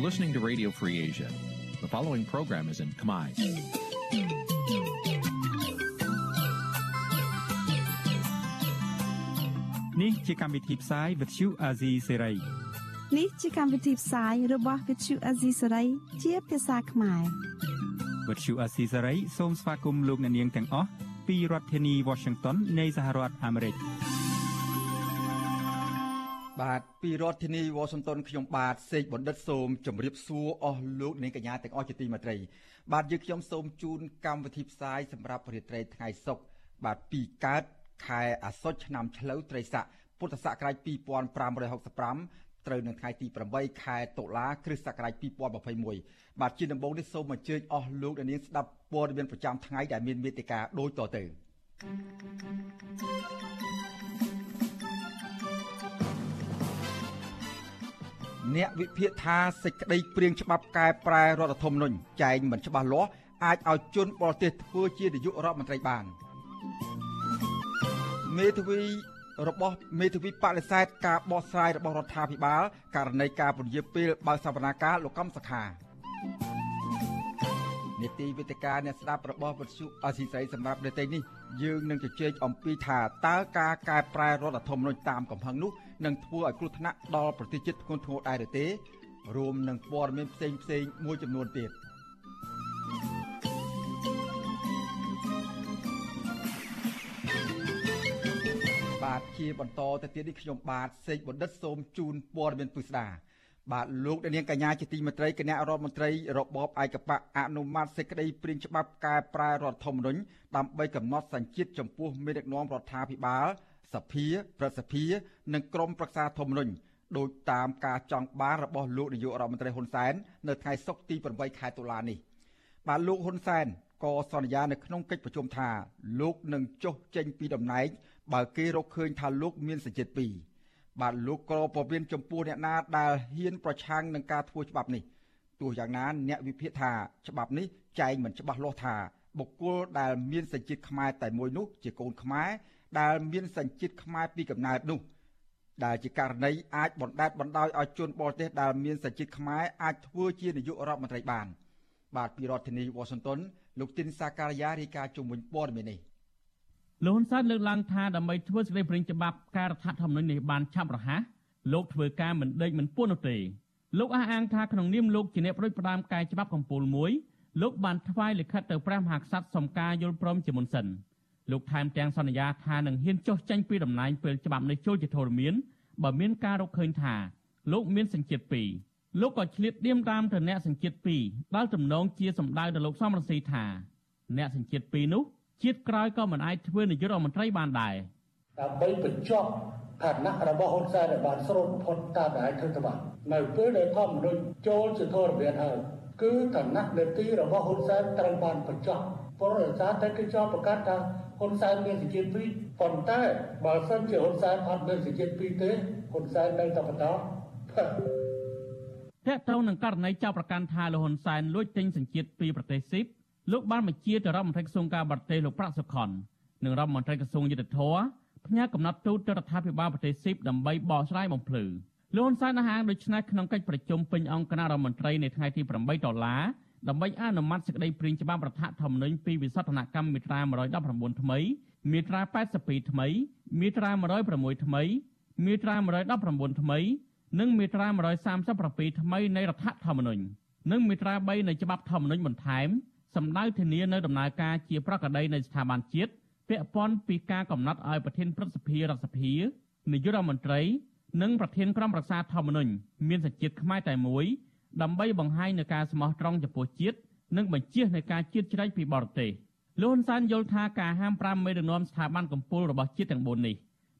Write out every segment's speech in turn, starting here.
listening to Radio Free Asia. The following program is in Khmer. នេះជាកម្មវិធីផ្សាយ Vuthu Azizi Serai នេះជាកម្មវិធីផ្សាយរបស់ Vuthu Azizi Serai ជាភាសាខ្មែរ Vuthu Azizi Serai សូមស្វាគមន៍លោកអ្នកនាងទាំងអស់ពីរដ្ឋធានី Washington នៃសហរដ្ឋអាមេរិក បាទពីរដ្ឋធានីវ៉ាស៊ីនតោនខ្ញុំបាទសេកបណ្ឌិតសូមជម្រាបសួរអស់លោកអ្នកកញ្ញាទាំងអស់ជាទីមេត្រី បាទយើងខ្ញុំសូមជូនកម្មវិធីផ្សាយសម្រាប់រាត្រីថ្ងៃសុក្របាទពីកើតខែអាសត់ឆ្នាំឆ្លូវត្រីស័កពុទ្ធសករាជ2565ត្រូវនៅថ្ងៃទី8ខែតុលាគ្រិស្តសករាជ2021បាទជាដំបូងនេះសូមអញ្ជើញអស់លោកអ្នកនាងស្ដាប់ព័ត៌មានប្រចាំថ្ងៃដែលមានមេត្តាដូចតទៅ អ្នកវិភាគថាសេចក្តីព្រៀងច្បាប់កែប្រែរដ្ឋធម្មនុញ្ញចែងមិនច្បាស់លាស់អាចឲ្យជនបរទេសធ្វើជានាយករដ្ឋមន្ត្រីបានមេធាវីរបស់មេធាវីបដិសេធការបោះស្រាយរបស់រដ្ឋាភិបាលករណីការពន្យាពេលបើកសវនាការលោកកំសខានីតិវិទ្យាអ្នកស្ដាប់របស់វិទ្យុអសីស្រីសម្រាប់នាទីនេះយើងនឹងជជែកអំពីថាតើការកែប្រែរដ្ឋធម្មនុញ្ញតាមកំហឹងនោះ នឹងធ្វើឲ្យគ្រោះថ្នាក់ដល់ប្រទេសជាតិធ្ងន់ធ្ងរដែរឬទេរួមនឹងព័ត៌មានផ្សេងផ្សេងមួយចំនួនទៀតបាទជាបន្តទៅទៀតនេះខ្ញុំបាទសេកបណ្ឌិតសូមជូនព័ត៌មានពិស្ដាបាទលោកនាងកញ្ញាជាទីមេត្រីគណៈរដ្ឋមន្ត្រីរបបឯកបៈអនុម័តសេចក្តីព្រាងច្បាប់កែប្រែរដ្ឋធម្មនុញ្ញដើម្បីកំណត់សញ្ជាតិចំពោះមេដឹកនាំរដ្ឋាភិបាល សភាប្រសិទ្ធិនិងក្រមប្រឹក្សាធម្មនុញ្ញដោយតាមការចង់បានរបស់លោកនាយករដ្ឋមន្ត្រីហ៊ុនសែននៅថ្ងៃសុក្រទី8ខែតុលានេះបាទលោកហ៊ុនសែនក៏សន្យានៅក្នុងកិច្ចប្រជុំថាលោកនឹងចុះចេញពីតំណែងបើគេរកឃើញថាលោកមានសញ្ជាតិពីរបាទលោកក៏ពពៀនចំពោះអ្នកណាដែលហ៊ានប្រឆាំងនឹងការធ្វើច្បាប់នេះទោះយ៉ាងណាអ្នកវិភាគថាច្បាប់នេះចែងមិនច្បាស់លាស់ថាបុគ្គលដែលមានសញ្ជាតិខ្មែរតែមួយនោះជាកូនខ្មែរ ដែលមានសញ្ជាតិខ្មែរពីកំណើតនោះដែលជាករណីអាចបណ្ដេតបណ្ដោយឲ្យជនបរទេសដែលមានសញ្ជាតិខ្មែរអាចធ្វើជានាយករដ្ឋមន្ត្រីបាន បាទពីរដ្ឋធានីវ៉ាស៊ីនតោនលោកទីនសាការីយ៉ារាយការណ៍ជុំវិញព័ត៌មាននេះលោកហ៊ុនសែនលើកឡើងថាដើម្បីធ្វើសេចក្តីព្រាងច្បាប់ការរដ្ឋធម្មនុញ្ញនេះបានឆាប់រហ័សលោកធ្វើការមិនដេកមិនពួននោះទេលោកអះអាងថាក្នុងនាមលោកជាអ្នកប្រដូចផ្ដាំកែច្បាប់កម្ពុជាមួយលោកបានថ្វាយលិខិតទៅព្រះមហាក្សត្រសុំការយល់ព្រមជាមុនសិន លោកថែមទាំងសន្យាថានឹងហ៊ានចុះចេញពីតំណែងពេលច្បាប់នេះចូលជាធរមានបើមានការរកឃើញថាលោកមានសញ្ជាតិពីរលោកក៏ឆ្លៀតឌៀមតាមទៅអ្នកសញ្ជាតិពីរដែលទំនងជាសម្ដៅដល់លោកសំរងស៊ីថាអ្នកសញ្ជាតិពីរនោះជាតិក្រោយក៏មិនអាចធ្វើនាយករដ្ឋមន្ត្រីបានដែរដើម្បីបញ្ចប់ឋានៈរបស់ហ៊ុនសែនឲ្យបានស្រូតផុតតាមដែលធ្វើទៅបាននៅពេលដែលធម្មមនុស្សចូលជាធរមានហើយគឺឋានៈនេតិរបស់ហ៊ុនសែនត្រូវបានបញ្ចប់ព្រោះដោយសារតែគេចោទប្រកាសថា ហ៊ុនសែនមានសញ្ជាតិពីរប៉ុន្តែបើសិនជាហ៊ុនសែនអត់មានសញ្ជាតិពីរទេហ៊ុនសែននៅតែបន្តតើតើនឹងករណីចោទប្រកាន់ថាលោកហ៊ុនសែនលួចទិញសញ្ជាតិពីប្រទេសស៊ីបលោកបានបញ្ជាទៅរដ្ឋមន្ត្រីក្រសួងការបរទេសលោកប្រាក់សុខុននិងរដ្ឋមន្ត្រីក្រសួងយុទ្ធភ័ពផ្ញើកំណត់ទូតទៅរដ្ឋាភិបាលប្រទេសស៊ីបដើម្បីបកស្រាយបំភ្លឺលោកហ៊ុនសែនហាងដូចនេះក្នុងកិច្ចប្រជុំពេញអង្គគណៈរដ្ឋមន្ត្រីនៅថ្ងៃទី8ដុល្លារ ដើម្បីអនុម័តសេចក្តីព្រាងច្បាប់រដ្ឋធម្មនុញ្ញពីវិសោធនកម្មមាត្រា119ថ្មី មាត្រា82ថ្មី មាត្រា106ថ្មី មាត្រា119ថ្មី និងមាត្រា137ថ្មីនៃរដ្ឋធម្មនុញ្ញនិងមាត្រា3នៃច្បាប់ធម្មនុញ្ញបន្ថែមសម្ដៅធានានៅដំណើរការជាប្រកបដីនៃស្ថាប័នជាតិពាក់ព័ន្ធពីការកំណត់ឲ្យប្រធានព្រឹទ្ធសភារដ្ឋសភានាយករដ្ឋមន្ត្រី និងប្រធានក្រុមប្រឹក្សាធម្មនុញ្ញមានសញ្ជាតិខ្មែរតែមួយ ដើម្បីបង្ហាញនូវការស្មោះត្រង់ចំពោះជាតិនិងបញ្ជានៅការជាតិជ្រែកពីបរទេសលោកហ៊ុនសែនយល់ថាការហាម5មេដឹកនាំស្ថាប័នកម្ពុជារបស់ជាតិទាំង4នេះ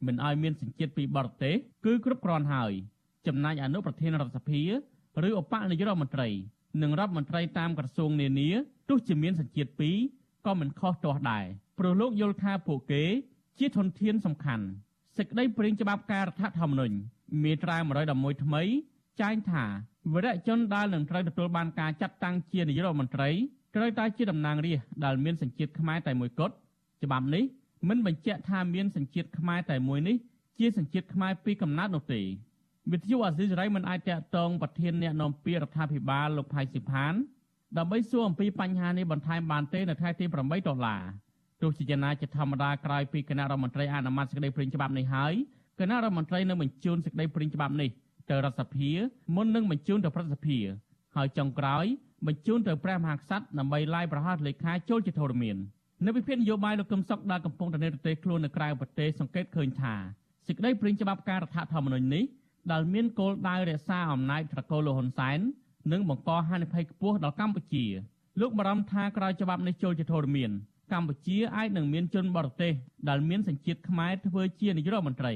មិនឲ្យមានសញ្ជាតិពីបរទេសគឺគ្រប់គ្រាន់ហើយចំណែកអនុប្រធានរដ្ឋសភាឬឧបនាយករដ្ឋមន្ត្រីនិងរដ្ឋមន្ត្រីតាមក្រសួងនានាទោះជាមានសញ្ជាតិពីរក៏មិនខុសទាស់ដែរព្រោះលោកយល់ថាពួកគេ ជាធនធានសំខាន់សេចក្តីព្រាងច្បាប់ការរដ្ឋធម្មនុញ្ញមាត្រា111ថ្មីចែងថា វរៈជនដែលនឹងត្រូវទទួលបានការចាត់តាំងជានាយករដ្ឋមន្ត្រីត្រូវតែជាតំណាងរាស្ត្រដែលមានសញ្ជាតិខ្មែរតែមួយគត់ច្បាប់នេះមិនបញ្ជាក់ថាមានសញ្ជាតិខ្មែរតែមួយនេះជាសញ្ជាតិខ្មែរពីកំណើតនោះទេវិទ្យុអាស៊ីសេរីមិនអាចតាក់ទងប្រធានអ្នកនាំពាក្យរដ្ឋាភិបាលលោកផៃស៊ីផានដើម្បីសួរអំពីបញ្ហានេះបន្ថែមបានទេនៅថ្ងៃទី8ដុល្លារទោះជាយ៉ាងណាជាធម្មតាក្រោយពីគណៈរដ្ឋមន្ត្រីអនុម័តសេចក្តីព្រាងច្បាប់នេះហើយគណៈរដ្ឋមន្ត្រីនឹងបញ្ជូនសេចក្តីព្រាងច្បាប់នេះ ទៅរដ្ឋសភាមុននឹងបញ្ជូនទៅព្រឹទ្ធសភាហើយចុងក្រោយបញ្ជូនទៅព្រះមហាក្សត្រដើម្បីឡាយប្រហារលេខាចូលជាធរមាននៅវិភាគនយោបាយលោកកឹមសុខដែលកំពុងតែនៅប្រទេសខ្លួននៅក្រៅប្រទេសសង្កេតឃើញថាសេចក្តីព្រាងច្បាប់ការរដ្ឋធម្មនុញ្ញនេះដែលមានគោលដៅរក្សាអំណាចត្រកូលលោកហ៊ុនសែននិងបង្កហានិភ័យខ្ពស់ដល់កម្ពុជាលោកបារម្ភថាក្រោយច្បាប់នេះចូលជាធរមានកម្ពុជាអាចនឹងមានជនបរទេសដែលមានសញ្ជាតិខ្មែរធ្វើជានាយករដ្ឋមន្ត្រី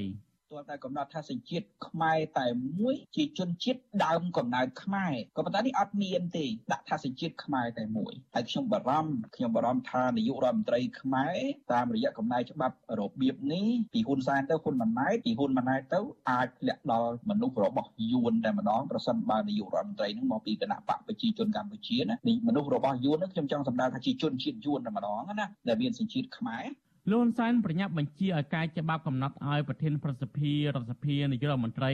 ទាល់តែកំណត់ថាសញ្ជាតិខ្មែរតែមួយជាជនជាតិដើមកំណើតខ្មែរក៏ប៉ុន្តែនេះអត់មានទេដាក់ថាសញ្ជាតិខ្មែរតែមួយហើយខ្ញុំបារម្ភខ្ញុំបារម្ភថានាយករដ្ឋមន្ត្រីខ្មែរតាមរយៈកំណែច្បាប់របៀបនេះពីហ៊ុនសែនទៅហ៊ុនម៉ាណែតពីហ៊ុនម៉ាណែតទៅអាចធ្លាក់ដល់មនុស្សរបស់យួនតែម្ដងប្រសិនបើនាយករដ្ឋមន្ត្រីនឹងមកពីគណៈបកប្រជាជនកម្ពុជាណានេះមនុស្សរបស់យួននឹងខ្ញុំចង់សម្ដៅថាជាជនជាតិយួនតែម្ដងណាដែលមានសញ្ជាតិខ្មែរ លោកហ៊ុនសែនប្រញាប់បញ្ជាឲ្យកាយច្បាប់កំណត់ឲ្យប្រធានប្រសិទ្ធិរដ្ឋសភានាយករដ្ឋមន្ត្រី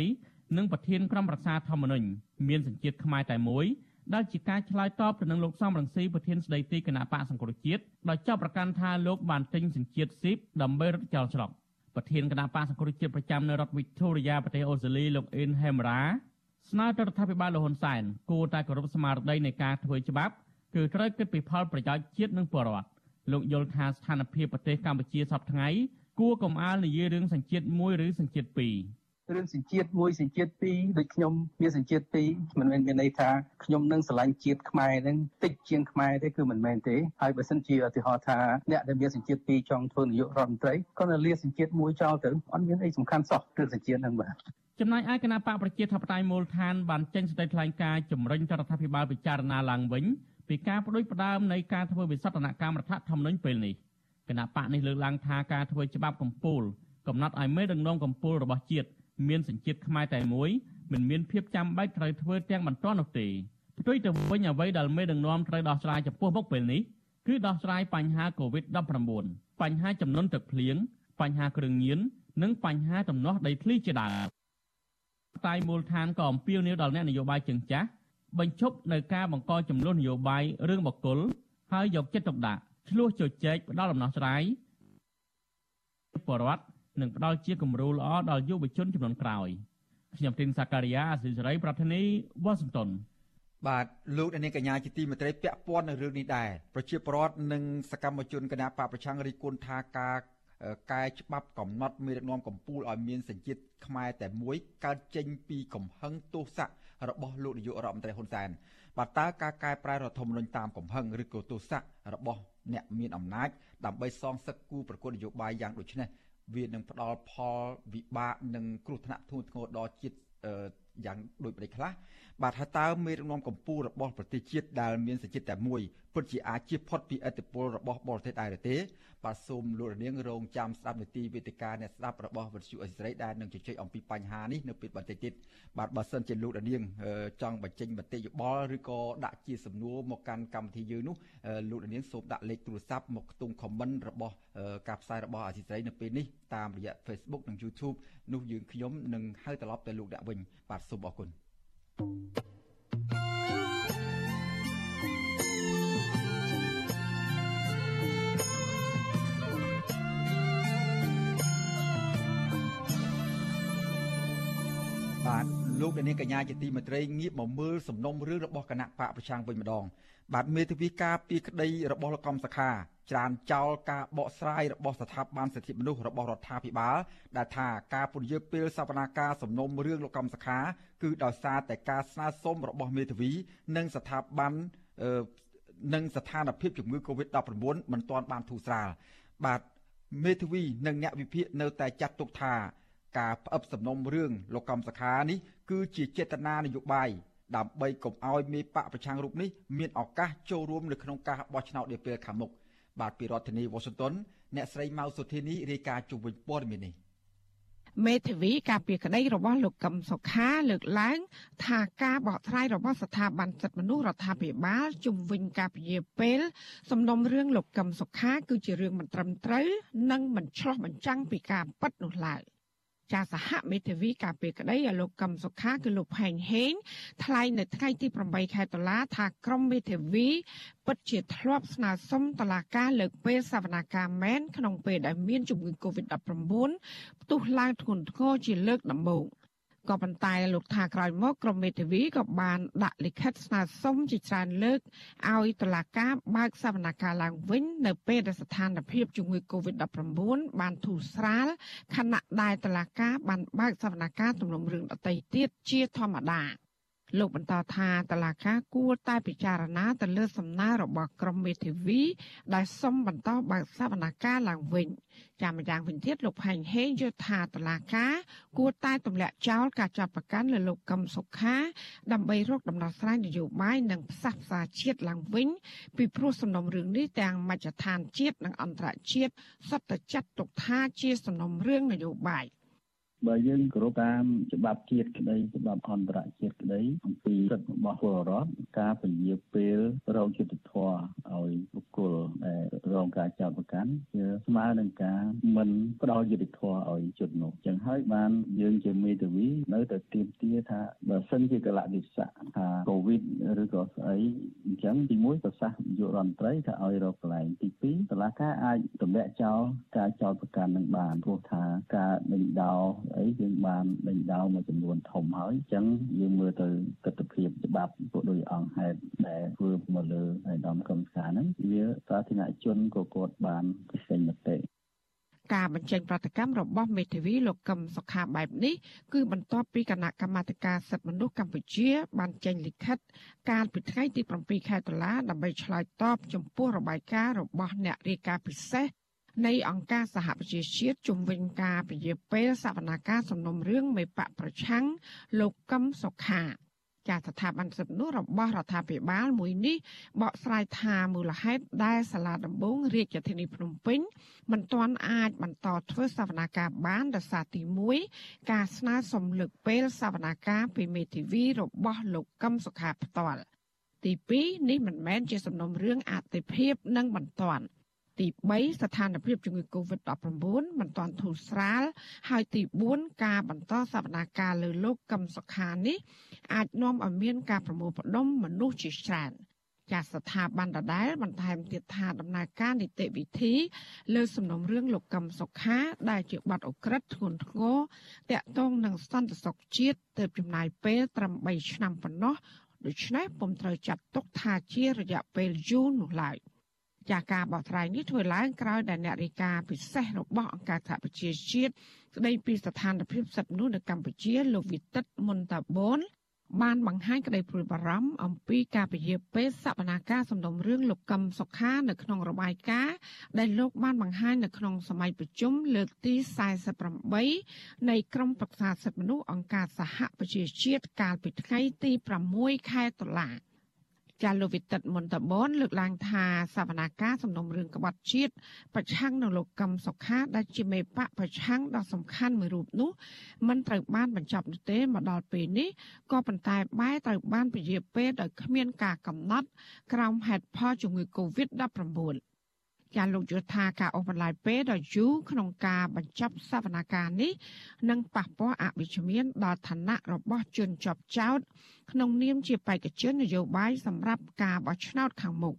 និងប្រធានក្រុមប្រឹក្សាធម្មនុញ្ញមានសញ្ជាតិខ្មែរតែមួយដែលជាការឆ្លើយតបទៅនឹងលោកសំរងស៊ីប្រធានស្ដីទីគណៈបកសង្គ្រោះជាតិដោយចាប់ប្រកាន់ថាលោកបានទិញសញ្ជាតិស៊ីបដើម្បីរត់ចោលច្រកប្រធានគណៈបកសង្គ្រោះជាតិប្រចាំនៅរដ្ឋវីកតូរីយ៉ាប្រទេសអូស្ត្រាលីលោកអ៊ិនហេមរ៉ាស្នើទៅរដ្ឋាភិបាលលោកហ៊ុនសែនគួរតែគោរពស្មារតីនៃការធ្វើច្បាប់គឺត្រូវគិតពីផលប្រយោជន៍ជាតិនិងពលរដ្ឋ លោកយល់ថាស្ថានភាពប្រទេសកម្ពុជាសពថ្ងៃគួរកំអាលនិយាយរឿងសញ្ជាតិមួយឬសញ្ជាតិពីររឿងសញ្ជាតិមួយសញ្ជាតិពីរដូចខ្ញុំមានសញ្ជាតិពីរមិនមែនមានន័យថាខ្ញុំនឹងស្រឡាញ់ជាតិខ្មែរនឹងតិចជាងខ្មែរទេគឺមិនមែនទេហើយបើសិនជាឧទាហរណ៍ថាអ្នកដែលមានសញ្ជាតិពីរចង់ធ្វើនាយករដ្ឋមន្ត្រីក៏នៅលាសញ្ជាតិមួយចោលទៅអត់មានអីសំខាន់សោះរឿងសញ្ជាតិនឹងបាទចំណែកឯគណៈបកប្រជាធិបតេយ្យមូលដ្ឋានបានចេញសេចក្តីថ្លែងការណ៍ជំរុញរដ្ឋាភិបាលពិចារណាឡើងវិញ ពីការបដិបដើមនៃការធ្វើវិសោធនកម្មរដ្ឋធម្មនុញ្ញពេលនេះគណៈបកនេះលើកឡើងថាការធ្វើច្បាប់កម្ពុជាកំណត់ឲ្យមេដឹកនាំកម្ពុជារបស់ជាតិមានសញ្ជាតិខ្មែរតែមួយមិនមានភាពចាំបាច់ត្រូវធ្វើទាំងបន្ទាន់នោះទេផ្ទុយទៅវិញអ្វីដែលមេដឹកនាំត្រូវដោះស្រាយចំពោះមុខពេលនេះគឺដោះស្រាយបញ្ហា COVID-19 បញ្ហាចំនួនទឹកភ្លៀងបញ្ហាគ្រឿងញៀននិងបញ្ហាទំនាស់ដីធ្លីជាដើមតែមូលដ្ឋានក៏អំពាវនាវដល់អ្នកនយោបាយជើងចាស់ បញ្ឈប់នៅការបង្កចំនួននយោបាយរឿងបកគលហើយយកចិត្តទុកដាក់ឆ្លោះជជែកផ្ដល់ដំណោះស្រាយបរដ្ឋនិងផ្ដល់ជាគំរូល្អដល់យុវជនចំនួនក្រោយខ្ញុំទីនសាការីយ៉ាអសិសរីប្រធានីវ៉ាស៊ីនតោនបាទលោកអ្នកនាងកញ្ញាជាទីមេត្រីពាក់ព័ន្ធនឹងរឿងនេះដែរប្រជាពលរដ្ឋនិងសកម្មជនគណៈបកប្រឆាំងរីគុណថាការកែច្បាប់កំណត់មេដឹកនាំកម្ពុជាឲ្យមានសញ្ជាតិខ្មែរតែមួយកើតចេញពីកំហឹងទោសៈ របស់លោកនាយករដ្ឋមន្ត្រីហ៊ុនសែនបាទតើការកែប្រែរដ្ឋធម្មនុញ្ញតាមកំហឹងឬក៏ទោសៈរបស់អ្នកមានអំណាចដើម្បីសងសឹកគូប្រកួតនយោបាយយ៉ាងដូចនេះវានឹងផ្ដល់ផលវិបាកនិងគ្រោះថ្នាក់ធ្ងន់ធ្ងរដល់ជាតិយ៉ាងដូចប្រទេសខ្លះបាទហើយតើមេដឹកនាំកម្ពុជារបស់ប្រទេសជាតិដែលមានសញ្ជាតិតែមួយពិតជាអាចជៀសផុតពីឥទ្ធិពលរបស់បរទេសដែរទេ បាទសូមលោករនាងរងចាំស្ដាប់នីតិវេទិកាអ្នកស្ដាប់របស់វិទ្យុអេស៊ីសរ៉ៃដែលនឹងជជែកអំពីបញ្ហានេះនៅពេលបន្តិចទៀតបាទបើសិនជាលោករនាងចង់បញ្ចេញមតិយោបល់ឬក៏ដាក់ជាសំណួរមកកាន់កម្មវិធីយើងនោះលោករនាងសូមដាក់លេខទូរស័ព្ទមកខ្ទង់ comment របស់ការផ្សាយរបស់អេស៊ីសរ៉ៃនៅពេលនេះតាមរយៈ Facebook និង YouTube នោះយើងខ្ញុំនឹងហៅត្រឡប់ទៅលោកអ្នកវិញបាទសូមអរគុណ thank you លោកនាងកញ្ញាជាទីមេត្រីងាកមកមើលសំណុំរឿងរបស់គណៈបកប្រឆាំងវិញម្ដង បាទមេធាវីការពីក្តីរបស់លោកកំសខាច្រានចោលការបកស្រាយរបស់ស្ថាប័នសិទ្ធិមនុស្សរបស់រដ្ឋាភិបាលដែលថាការពន្យាពេលសវនាការសំណុំរឿងលោកកំសខា គឺដោយសារតែការស្នើសុំរបស់មេធាវី និងស្ថាប័ននិងស្ថានភាពជំងឺ Covid-19 មិនទាន់បានធូរស្រាលបាទមេធាវីនិងអ្នកវិភាគនៅតែចាត់ទុកថា ការផ្អឹបសំណុំរឿងលោកកំសខានេះគឺជាចេតនានយោបាយដើម្បីកុំឲ្យមេបកប្រឆាំងរូបនេះមានឱកាសចូលរួមនៅក្នុងការបោះឆ្នោតនាពេលខាងមុខបាទពីរដ្ឋធានីវ៉ាស៊ីនតោនអ្នកស្រីម៉ៅសុធានីរាយការណ៍ជុំវិញព័ត៌មាននេះមេធាវីការពីក្តីរបស់លោកកឹមសុខាលើកឡើង ថាការបកស្រាយរបស់ស្ថាប័នសិទ្ធិមនុស្សរដ្ឋាភិបាលជំវិញការពជាពេល សំណុំរឿងលោកកឹមសុខា គឺជារឿងមិនត្រឹមត្រូវ និងមិនឆ្លោះបញ្ចាំងពីការពិតនោះឡើយ ចាសហមេធាវីការពីក្តីឲ្យលោកកឹមសុខាគឺលោកផែងហេងថ្លែងនៅថ្ងៃទី8ខែតុលាថាក្រមមេធាវីពិតជាធ្លាប់ស្នើសុំតឡាការលើកពេលសវនាការមែនក្នុងពេលដែលមានជំងឺ Covid-19 ផ្ទុះឡើងធ្ងន់ធ្ងរជាលើកដំបូង ក៏ប៉ុន្តែលោកថាក្រោយមកក្រមមេធាវីក៏បានដាក់លិខិតស្នើសុំជាច្រើនលើកឲ្យតុលាការបើកសវនកម្មឡើងវិញនៅពេលដែលស្ថានភាពជំងឺ Covid-19 បានធូរស្រាលខណៈដែលតុលាការបានបើកសវនកម្មទំនុំរឿងដទៃទៀតជាធម្មតា លោកបន្តថាតឡាកាគួរតែពិចារណាទៅលើសំណើរបស់ក្រមមេធាវីដែលសុំបន្តបើកសវនកម្មឡើងវិញចាំម្យ៉ាងវិញទៀតលោកផែងហេងយល់ថាតឡាកាគួរតែទម្លាក់ចោលការចាប់ប្រកាន់លើលោកកឹមសុខាដើម្បីរកដំណោះស្រាយនយោបាយនិងផ្សះផ្សាជាតិឡើងវិញពីព្រោះសំណុំរឿងនេះទាំងមជ្ឈដ្ឋានជាតិនិងអន្តរជាតិសុទ្ធតែចាត់ទុកថាជាសំណុំរឿងនយោបាយ។ បើយើងគោរពតាមច្បាប់ជាតិក្តីច្បាប់អន្តរជាតិក្តីអំពីសិទ្ធិរបស់ពលរដ្ឋការពញាពេលរោគយុទ្ធធរឲ្យបុគ្គលដែល រងការចោទប្រកាន់ជាស្មើនឹងការមិនផ្ដល់យុទ្ធធរឲ្យជននោះចឹងហើយបានយើងជាមេធាវីនៅតែទៀមទាថាបើសិនជាកលៈវិស័កថាកូវីដឬក៏ស្អីអញ្ចឹងទី1ប្រសាសន៍យុរដ្ឋមន្ត្រីថាឲ្យរកកន្លែងទី2តឡាការអាចទម្លាក់ចោលការចោទប្រកាន់នឹងបានព្រោះថាការដេញដោលអីយើងបានដេញដោលមួយចំនួនធំហើយអញ្ចឹងយើងមើលទៅទស្សនវិជ្ជាច្បាប់ពួកដោយអង្គហេតុដែលធ្វើមកលើឯកឧត្តមកម្មការហ្នឹងវាសាធារណជនក៏គាត់បានចេញមតិការបញ្ចេញប្រតិកម្មរបស់មេធាវីលោកកឹមសុខាបែបនេះគឺបន្ទាប់ពីគណៈកម្មាធិការសិទ្ធិមនុស្សកម្ពុជា បានចេញលិខិត កាលពីថ្ងៃទី7ខែតុលាដើម្បីឆ្លើយតបចំពោះរបាយការណ៍របស់អ្នករាយការណ៍ពិសេសនៃអង្គការសហប្រជាជាតិជំវិញការពជាពេលសវនាការសំណុំរឿងមេបកប្រឆាំងលោកកឹមសុខា ចាស្ថាប័នសិទ្ធិនោះរបស់រដ្ឋាភិបាលមួយនេះបកស្រាយថាមូលហេតុដែលសាលាដំបងរាជធានីភ្នំពេញមិនទាន់អាចបន្តធ្វើសវនាការបានដោយសារទី1ការស្នើសុំលើកពេលសវនាការពីមេធាវីរបស់លោកកឹមសុខាផ្ទាល់ទី2នេះមិនមែនជាសំណុំរឿងអតិភិបនិងបន្ទាន់ ទី3ស្ថានភាពជំងឺ Covid-19 មិនទាន់ធូរស្រាលហើយទី4ការបន្តសវនាការលើលោកកឹមសុខានេះអាចនាំឲ្យមានការប្រមូលផ្ដុំមនុស្សជាច្រើនចាស្ថាប័នដដែលបន្ថែមទៀតថាដំណើរការនីតិវិធី លើសំណុំរឿងលោកកឹមសុខា ដែលជាបាត់អក្រិតធ្ងន់ធ្ងរតាក់ទងនឹងសន្តិសុខជាតិទៅចំណាយពេលត្រឹម3ឆ្នាំប៉ុណ្ណោះដូច្នេះពុំត្រូវចាត់ទុកថាជារយៈពេលយូរនោះឡើយ។ ចាការបោះថ្លៃនេះធ្វើឡើងក្រោយដែលអ្នករាយការណ៍ពិសេសរបស់អង្គការសហប្រជាជាតិស្ដីពីស្ថានភាពសិទ្ធិមនុស្សនៅកម្ពុជាលោកវិទិតមុនតាបូនបានបង្ហាញក្តីព្រួយបារម្ភអំពីការពជាពេលសវនាការសំណុំរឿងលោកកឹមសុខានៅក្នុងរបាយការណ៍ដែលលោកបានបង្ហាញនៅក្នុងសម័យប្រជុំលើកទី48នៃក្រុមប្រឹក្សាសិទ្ធិមនុស្សអង្គការសហប្រជាជាតិកាលពីថ្ងៃទី6ខែតុលា ចាលោកវិទិតមន្តបនលើកឡើងថាសវនាការសំណុំរឿងក្បត់ជាតិប្រឆាំងនឹងលោកកឹមសុខាដែលជាមេបកប្រឆាំងដ៏សំខាន់មួយរូបនោះមិនត្រូវបានបញ្ចប់នោះទេមកដល់ពេលនេះក៏ប៉ុន្តែបែរត្រូវបានពជាពេលដោយគ្មានការកំណត់ក្រោមហេតុផលជំងឺ Covid-19 ចាលោកយល់ថាការអូសបន្លាយពេលដ៏យូរក្នុងការបញ្ចប់សវនកម្មនេះនឹងប៉ះពាល់អវិជ្ជមានដល់ឋានៈរបស់ជនជាប់ចោតក្នុងនាមជាបេក្ខជននយោបាយសម្រាប់ការបោះឆ្នោតខាងមុខ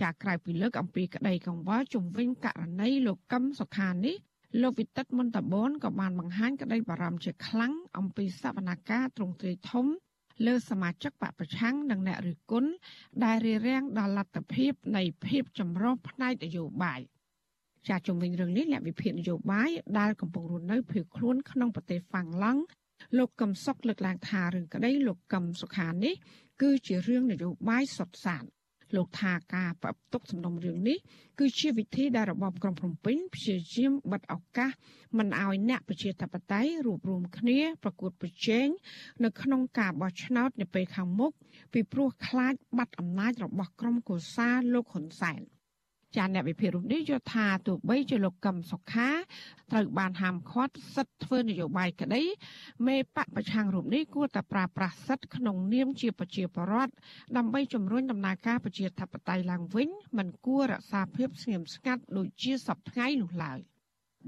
ចាក្រៅពីលើកអំពីក្តីកង្វល់ជំវិញករណីលោកកឹមសុខានេះលោកវិទិតមន្តបនក៏បានបង្ហាញក្តីបារម្ភជាខ្លាំងអំពីសវនកម្មទ្រង់ទ្រាយធំ លើសមាជិកបពប្រឆាំងនិងអ្នករិះគន់ដែលរារាំងដល់លទ្ធភាពនៃភាពចម្រុះផ្នែកនយោបាយជាជំវិញរឿងនេះអ្នកវិភាគនយោបាយដែលកំពុងរស់នៅភៀសខ្លួនក្នុងប្រទេសហ្វាំងឡង់លោកកឹមសុខលើកឡើងថារឿងក្តីលោកកឹមសុខានេះគឺជារឿងនយោបាយសុទ្ធសាធ លោកថាការប្រពទុកសំណុំរឿងនេះគឺជាវិធីដែលរបបក្រុងភ្នំពេញព្យាយាមបិទឱកាសមិនឲ្យអ្នកប្រជាធិបតេយ្យរួបរวมគ្នាប្រកួតប្រជែងនៅក្នុងការបោះឆ្នោតនាពេលខាងមុខពីព្រោះខ្លាចបាត់អំណាចរបស់ក្រុមកុសាលោកហ៊ុនសែន។ ចាអ្នកវិភាគរូបនេះយល់ថាទោះបីជាលោកកឹមសុខាត្រូវបានហាមឃាត់សិទ្ធិធ្វើនយោបាយក្តីមេបកប្រឆាំងរូបនេះគួរតែប្រើប្រាស់សិទ្ធិក្នុងនាមជាប្រជាពលរដ្ឋដើម្បីជំរុញដំណើរការប្រជាធិបតេយ្យឡើងវិញមិនគួររក្សាភាពស្ងៀមស្ងាត់ដូចជាសពថ្ងៃនោះឡើយ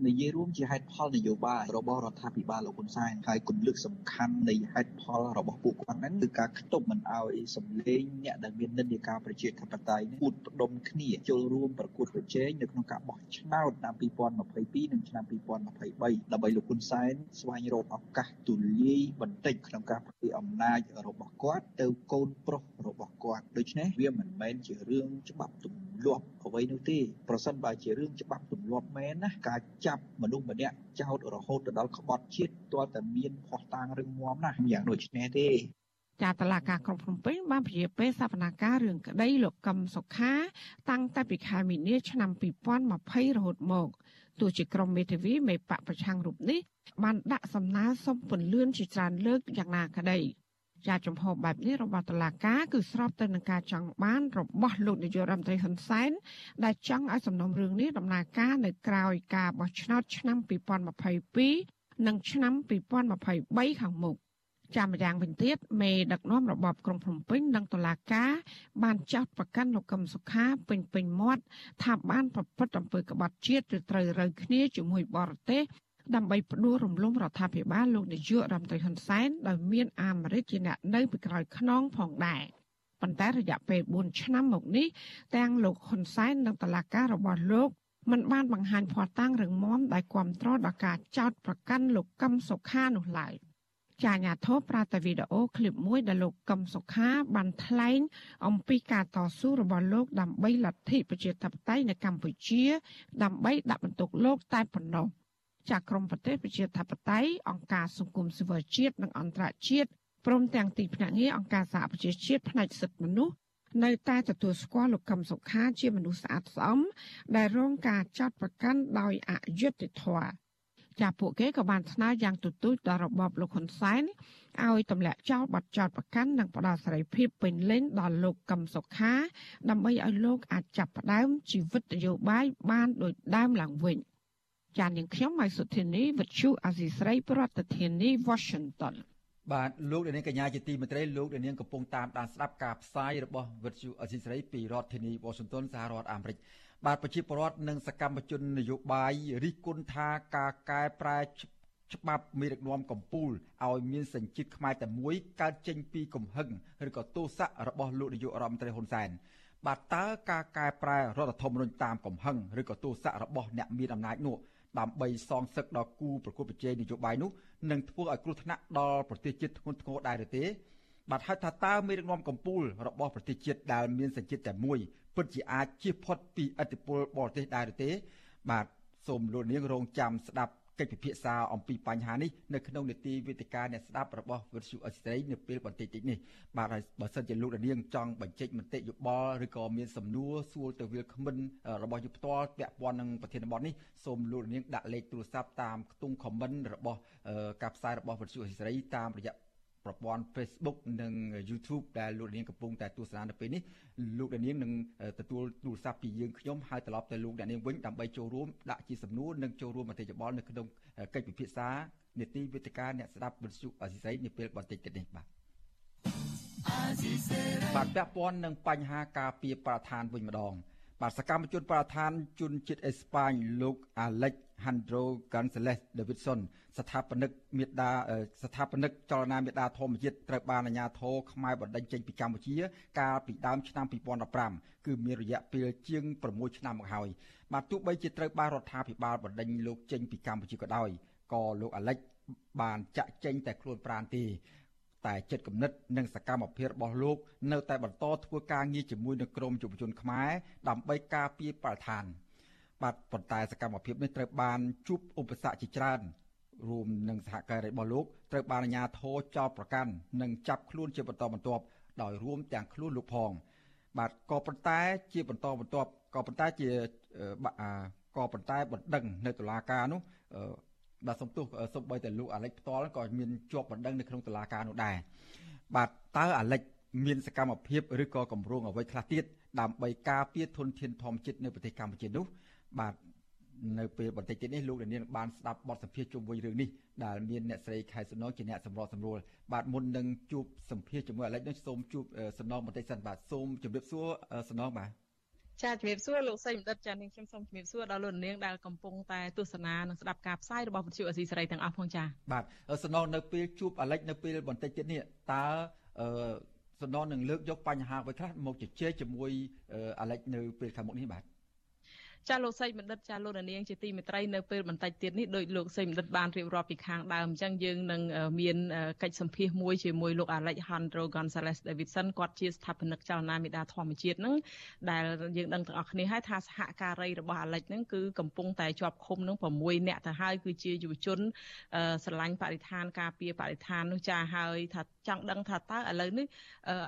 និយាយរួមជាហេតុផលនយោបាយរបស់រដ្ឋាភិបាលលោកហ៊ុនសែនហើយគន្លឹះសំខាន់នៃហេតុផលរបស់ពួកគាត់ហ្នឹងគឺការខ្ទប់មិនឲ្យសម្លេងអ្នកដែលមាននិន្នាការប្រជាធិបតេយ្យនេះពួតផ្ដុំគ្នាចូលរួមប្រកួតប្រជែងនៅក្នុងការបោះឆ្នោតឆ្នាំ2022និងឆ្នាំ2023ដើម្បីលោកហ៊ុនសែនស្វែងរកឱកាសទូលាយបន្តិចក្នុងការផ្ទេរអំណាចរបស់គាត់ទៅកូនប្រុសរបស់គាត់ដូច្នេះវាមិនមែនជារឿងច្បាប់ទម្លាប់អ្វីនោះទេប្រសិនបើជារឿងច្បាប់ទម្លាប់មែនណាការចាប់មនុស្សម្នាក់ចោតរហូតទៅដល់ក្បត់ជាតិទាល់តែមានផោះតាងរឹងមាំណាស់យ៉ាងដូចនេះទេចាតឡាការក្រុងភ្នំពេញបានព្រាពេលសវនាការរឿងក្តីលោកកឹមសុខា តាំងតែពីខែមីនាឆ្នាំ2020រហូតមកទោះជាក្រុមមេធាវីមេបកប្រឆាំងរូបនេះបានដាក់សំណើសុំពន្លឿនជាច្រើនលើកយ៉ាងណាក្តី ជាចំហបែបនេះរបស់តុលាការគឺស្របទៅនឹងការចង់បានរបស់លោកនាយករដ្ឋមន្ត្រីហ៊ុនសែនដែលចង់ឲ្យសំណុំរឿងនេះដំណើរការនៅក្រៅការបោះឆ្នោតឆ្នាំ2022និងឆ្នាំ2023ខាងមុខចាំម្យ៉ាងវិញទៀតមេដឹកនាំរបបក្រុងភ្នំពេញនិងតុលាការបានចោទប្រកាន់លោកកឹមសុខាពេញពេញមាត់ថាបានប្រព្រឹត្តអំពើក្បត់ជាតិឬត្រូវរើគ្នាជាមួយបរទេស ដើម្បីផ្ដួលរំលំរដ្ឋាភិបាលលោកនាយករដ្ឋមន្ត្រីហ៊ុនសែនដោយមានអាមេរិកជាអ្នកនៅពីក្រោយខ្នងផងដែរប៉ុន្តែរយៈពេល4ឆ្នាំមកនេះទាំងលោកហ៊ុនសែននិងតឡាការរបស់លោកមិនបានបង្ហាញភ័ស្តុតាងរឹងមាំដែលគ្រប់គ្រងដល់ការចោទប្រកាន់លោកកឹមសុខានោះឡើយចាញាធិបប្រាតែវីដេអូឃ្លីបមួយដែលលោកកឹមសុខាបានថ្លែងអំពីការតស៊ូរបស់លោកដើម្បីលទ្ធិប្រជាធិបតេយ្យនៅកម្ពុជា ដើម្បីដាក់បន្ទុកលោកតែប៉ុណ្ណោះ ចាក្រមប្រទេសប្រជាធិបតេយ្យអង្គការសង្គមស៊ីវិលជាតិនិងអន្តរជាតិព្រមទាំងទីភ្នាក់ងារអង្គការសហប្រជាជាតិផ្នែកសិទ្ធិមនុស្សនៅតែទទួលស្គាល់លោកកឹមសុខាជាមនុស្សស្អាតស្អំដែលរងការចាត់ប្រកាន់ដោយអយុត្តិធម៌ចាពួកគេក៏បានស្នើយ៉ាងទទូចដល់របបលោកហ៊ុនសែនឲ្យទម្លាក់ចោលបទចោទប្រកាន់និងផ្ដល់សេរីភាពពេញលេញដល់លោកកឹមសុខា ដើម្បីឲ្យលោកអាចចាប់ផ្ដើមជីវិតនយោបាយបានដូចដើមឡើងវិញ ចាននាងខ្ញុំម៉ៃសុធានីវិទ្យុអាស៊ីស្រីប្រធានាធិបតី Washington បាទលោកនាងកញ្ញាជាទីមេត្រីលោកនាងកំពុងតាមដានស្ដាប់ការផ្សាយរបស់វិទ្យុអាស៊ីស្រីពីរដ្ឋធានី Washington សហរដ្ឋអាមេរិកបាទប្រជាពលរដ្ឋនិងសកម្មជននយោបាយរិះគន់ថាការកែប្រែច្បាប់មេដឹកនាំកម្ពុជាឲ្យមានសញ្ជាតិខ្មែរតែមួយកើតចេញពីកំហឹងឬក៏ទោសៈរបស់លោកនាយករដ្ឋមន្ត្រីហ៊ុនសែនបាទតើការកែប្រែរដ្ឋធម្មនុញ្ញតាមកំហឹងឬក៏ទោសៈរបស់អ្នកមានអំណាចនោះ ដើម្បីសងសឹកដល់គូប្រកួតប្រជែងនយោបាយនោះនឹងធ្វើឲ្យគ្រោះថ្នាក់ដល់ប្រទេសជាតិធ្ងន់ធ្ងរដែរឬទេបាទហើយថាតើមេដឹកនាំកម្ពុជារបស់ប្រទេសជាតិដែលមានសញ្ជាតិតែមួយពិតជាអាចជៀសផុតពីឥទ្ធិពលបរទេសដែរឬទេ បាទសូមលោកនាងរងចាំស្ដាប់ កិច្ចពិភាក្សាអំពីបញ្ហានេះនៅក្នុងនេតិវេទិកាអ្នកស្ដាប់របស់វិទ្យុអេស្ត្រេនៅពេលបន្តិចតិចនេះបាទហើយបើសិនជាលោកនាងចង់បញ្ចេញមតិយោបល់ឬក៏មានសំណួរសួរទៅវាគ្មិនរបស់យុផ្ទាល់ពាក់ព័ន្ធនឹងប្រធានបទនេះសូមលោកនាងដាក់លេខទូរស័ព្ទតាមខ្ទង់ comment របស់ការផ្សាយរបស់វិទ្យុអេស្ត្រេតាមរយៈ ប្រព័ន្ធ Facebook និង YouTube ដែលលោកនាងកំពុងតែទស្សនានៅពេលនេះលោកនាងនឹងទទួលទូរស័ព្ទពីយើងខ្ញុំហើយត្រឡប់ទៅលោកនាងវិញដើម្បីចូលរួមដាក់ជាសំណួរនិងចូលរួមមតិយោបល់នៅក្នុងកិច្ចពិភាក្សានេតិវិទ្យាអ្នកស្ដាប់វិទ្យុអសីស្រីនាពេលបន្តិចទៀតនេះបាទបាទពាក់ព័ន្ធនឹងបញ្ហាការពីប្រធានវិញម្ដងបាទសកម្មជនប្រធានជនជាតិអេស្ប៉ាញលោក Alex Alejandro Gonzalez Davidson ស្ថាបនិកមេដាស្ថាបនិកចលនាមេដាធម្មជាតិត្រូវបានអាជ្ញាធរខ្មែរបណ្តេញចេញពីកម្ពុជា កាលពីដើមឆ្នាំ2015គឺមានរយៈពេលជាង6ឆ្នាំមកហើយបាទទោះបីជាត្រូវបានរដ្ឋាភិបាលបណ្តេញលោកចេញពីកម្ពុជាក៏ដោយក៏លោកអាលិចបានចាក់ចេញតែខ្លួនប្រាណទេតែចិត្តគំនិតនិងសកម្មភាពរបស់លោក នៅតែបន្តធ្វើការងារជាមួយនឹងក្រមយុវជនខ្មែរដើម្បីការពារបរិស្ថាន។ បាទប៉ុន្តែសកម្មភាពនេះត្រូវបានជួបឧបសគ្គជាច្រើនរួមនឹងសហការីរបស់លោកត្រូវបានអាជ្ញាធរចោទប្រកាន់និងចាប់ខ្លួនជាបន្តបន្ទាប់ដោយរួមទាំងខ្លួនលោកផង បាទក៏ប៉ុន្តែជាបន្តបន្ទាប់ក៏ប៉ុន្តែជាក៏ប៉ុន្តែបណ្ដឹងនៅតុលាការនោះបាទសំទោសសំបីតែលោកអាលិចផ្ទាល់ក៏មានជាប់បណ្ដឹងនៅក្នុងតុលាការនោះដែរបាទតើអាលិចមានសកម្មភាពឬក៏កម្រងអ្វីខ្លះទៀតដើម្បីការពារធនធានធម្មជាតិនៅប្រទេសកម្ពុជានោះ បាទនៅពេលបន្តិចទៀតនេះលោកនាងបានស្ដាប់បទសម្ភាសន៍ជុំវិញរឿងនេះដែលមានអ្នកស្រីខែសំណងជាអ្នកសម្របសម្រួលបាទមុននឹងជួបសម្ភាសជាមួយអាឡិចនេះសូមជួបសំណងបន្តិចសិនបាទសូមជម្រាបសួរសំណងបាទចាជំរាបសួរលោកសីមដិតចានាងខ្ញុំសូមជំរាបសួរដល់លោកនាងដែលកំពុងតែទស្សនានិងស្ដាប់ការផ្សាយរបស់វិទ្យុអសីសេរីទាំងអស់ផងចាបាទសំណងនៅពេលជួបអាលិចនៅពេលបន្តិចទៀតនេះតើអឺសំណងនឹងលើកយកបញ្ហាអ្វីខ្លះមកជជែកជាមួយអាលិចនៅពេលខាងមុខនេះបាទ ចាលោកសីបណ្ឌិតចាលោកនាងជាទីមេត្រីនៅពេលបន្តិចទៀតនេះដោយលោកសីបណ្ឌិតបានរៀបរាប់ពីខាងដើមអញ្ចឹងយើងនឹងមានកិច្ចសម្ភាសមួយជាមួយលោក Alejandro Gonzalez Davidson គាត់ជាស្ថាបនិកចលនាមេដាធម្មជាតិហ្នឹងដែលយើងដឹងទាំងអស់គ្នាហើយថាសហការីរបស់ Alex ហ្នឹងគឺកំពុងតែជាប់ឃុំហ្នឹង6នាក់ទៅហើយគឺជាយុវជនស្រឡាញ់បរិស្ថានការពារបរិស្ថាននោះចាហើយថាចង់ដឹងថាតើឥឡូវនេះ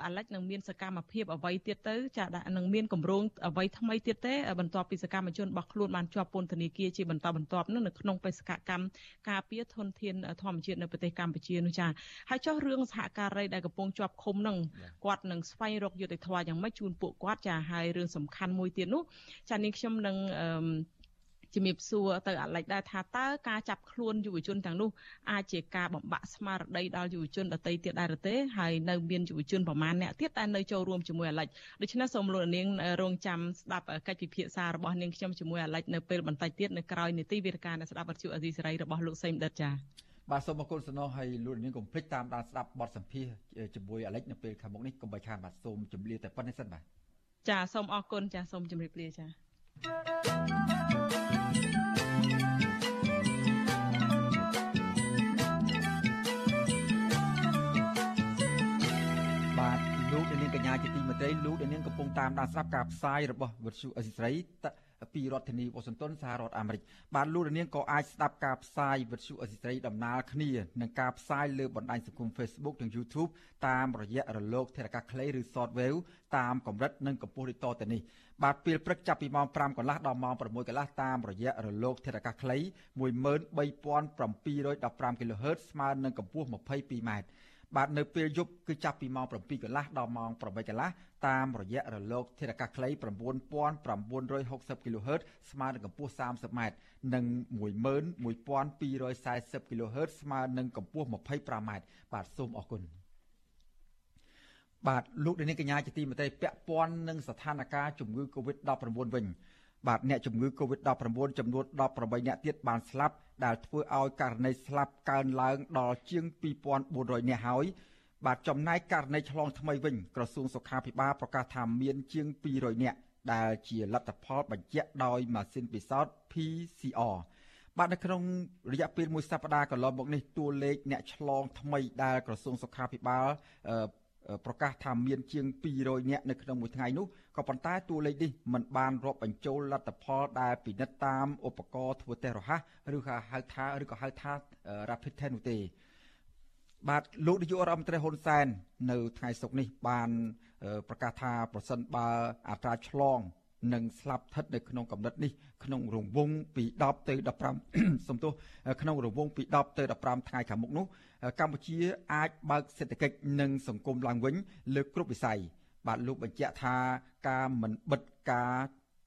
អាលិចនឹងមានសកម្មភាពអ្វីទៀតទៅចានឹងមានគម្រោងអ្វីថ្មីទៀតទេបន្ទាប់ពីសកម្មជនរបស់ខ្លួនបានជាប់ពន្ធនាគារជាបន្តបន្ទាប់នោះនៅក្នុងបេសកកម្មការពារធនធានធម្មជាតិនៅប្រទេសកម្ពុជានោះចាហើយចុះរឿងសហការីដែលកំពុងជាប់ឃុំនឹងគាត់នឹងស្វែងរកយុត្តិធម៌យ៉ាងម៉េចជូនពួកគាត់ចាហើយរឿងសំខាន់មួយទៀតនោះចានេះខ្ញុំនឹង ជំរាបសួរទៅអាឡិចដែរថាតើការចាប់ខ្លួនយុវជនទាំងនោះអាចជាការបំបាក់ស្មារតីដល់យុវជនដទៃទៀតដែរទេហើយនៅមានយុវជនប្រមាណអ្នកទៀតដែលនៅចូលរួមជាមួយអាឡិចដូច្នេះសូមលោកនាងរងចាំស្ដាប់កិច្ចពិភាក្សារបស់នាងខ្ញុំជាមួយអាឡិចនៅពេលបន្តិចទៀតនៅក្រោយនីតិវិទ្យានៃស្ដាប់វិទ្យុអេស៊ីសេរីរបស់លោកសេមដិតចា៎បាទសូមអរគុណសំណោះឲ្យលោកនាងកុំភ្លេចតាមដានស្ដាប់បទសម្ភាសជាមួយអាឡិចនៅពេលខាងមុខនេះកុំបីខានបាទសូមជម្រាបតែប៉ុណ្្នេះសិនបាទចាសូមអរគុណចាសូមជម្រាបលាចាក ញ្ញាជាទីមេត្រីលោកដែលនាងកំពុងតាមដានស្ដាប់ការផ្សាយរបស់វិទ្យុអេស៊ីស្រីពីរដ្ឋធានីវ៉ាស៊ីនតោនសហរដ្ឋអាមេរិកបាទលោកនាងក៏អាចស្ដាប់ការផ្សាយវិទ្យុអេស៊ីស្រីដំណើរគ្នានឹងការផ្សាយលើបណ្ដាញសង្គម Facebook និង YouTube តាមរយៈរលកធារកាសខ្លីឬ Shortwave តាមកម្រិតនិងកម្ពស់ដូចតទៅនេះបាទពេលព្រឹកចាប់ពីម៉ោង5កន្លះដល់ម៉ោង6កន្លះតាមរយៈរលកធារកាសខ្លី13715 kHz ស្មើនឹងកម្ពស់ 22m បាទនៅពេលយប់គឺចាប់ពីម៉ោង7កន្លះដល់ម៉ោង8កន្លះតាមរយៈរលកធារកាសខ្លី9960 kHz ស្មើនឹងកម្ពស់ 30m និង11240 kHz ស្មើនឹងកម្ពស់ 25m បាទសូមអរគុណបាទលោកនាងកញ្ញាជាទីមេត្រីពាក់ព័ន្ធនឹងស្ថានភាពជំងឺ Covid-19 វិញ បាទអ្នកជំងឺ Covid-19 ចំនួន18អ្នកទៀតបានស្លាប់ដែលធ្វើឲ្យករណីស្លាប់កើនឡើងដល់ជាង2400នាក់ហើយបាទចំណែកករណីឆ្លងថ្មីវិញក្រសួងសុខាភិបាលប្រកាសថាមានជាង200នាក់ដែលជាលទ្ធផលបញ្ជាក់ដោយម៉ាស៊ីនពិសោធន៍ PCR បាទនៅក្នុងរយៈពេលមួយសប្តាហ៍កន្លងមកនេះតួលេខអ្នកឆ្លងថ្មីដែលក្រសួងសុខាភិបាល ប្រកាសថាមានជាង200នាក់នៅក្នុងមួយថ្ងៃនោះក៏ប៉ុន្តែតួលេខនេះមិនបានរាប់បញ្ចូលលទ្ធផលដែលពិនិត្យតាមឧបករណ៍ធ្វើតេស្តរហ័សឬក៏ហៅថាឬក៏ហៅថា rapid test នោះទេបាទលោកនាយករដ្ឋមន្ត្រីហ៊ុនសែននៅថ្ងៃសុក្រនេះបានប្រកាសថាប្រសិនបើអត្រាឆ្លង នឹងស្លាប់ស្ថិតនៅក្នុងកម្រិតនេះក្នុងរង្វង់ពី10ទៅ15សំទោសក្នុងរង្វង់ពី10ទៅ15ថ្ងៃខាងមុខនោះកម្ពុជាអាចបើកសេដ្ឋកិច្ចនិងសង្គមឡើងវិញលើគ្រប់វិស័យបាទលោកបញ្ជាក់ថាការមិនបិទការ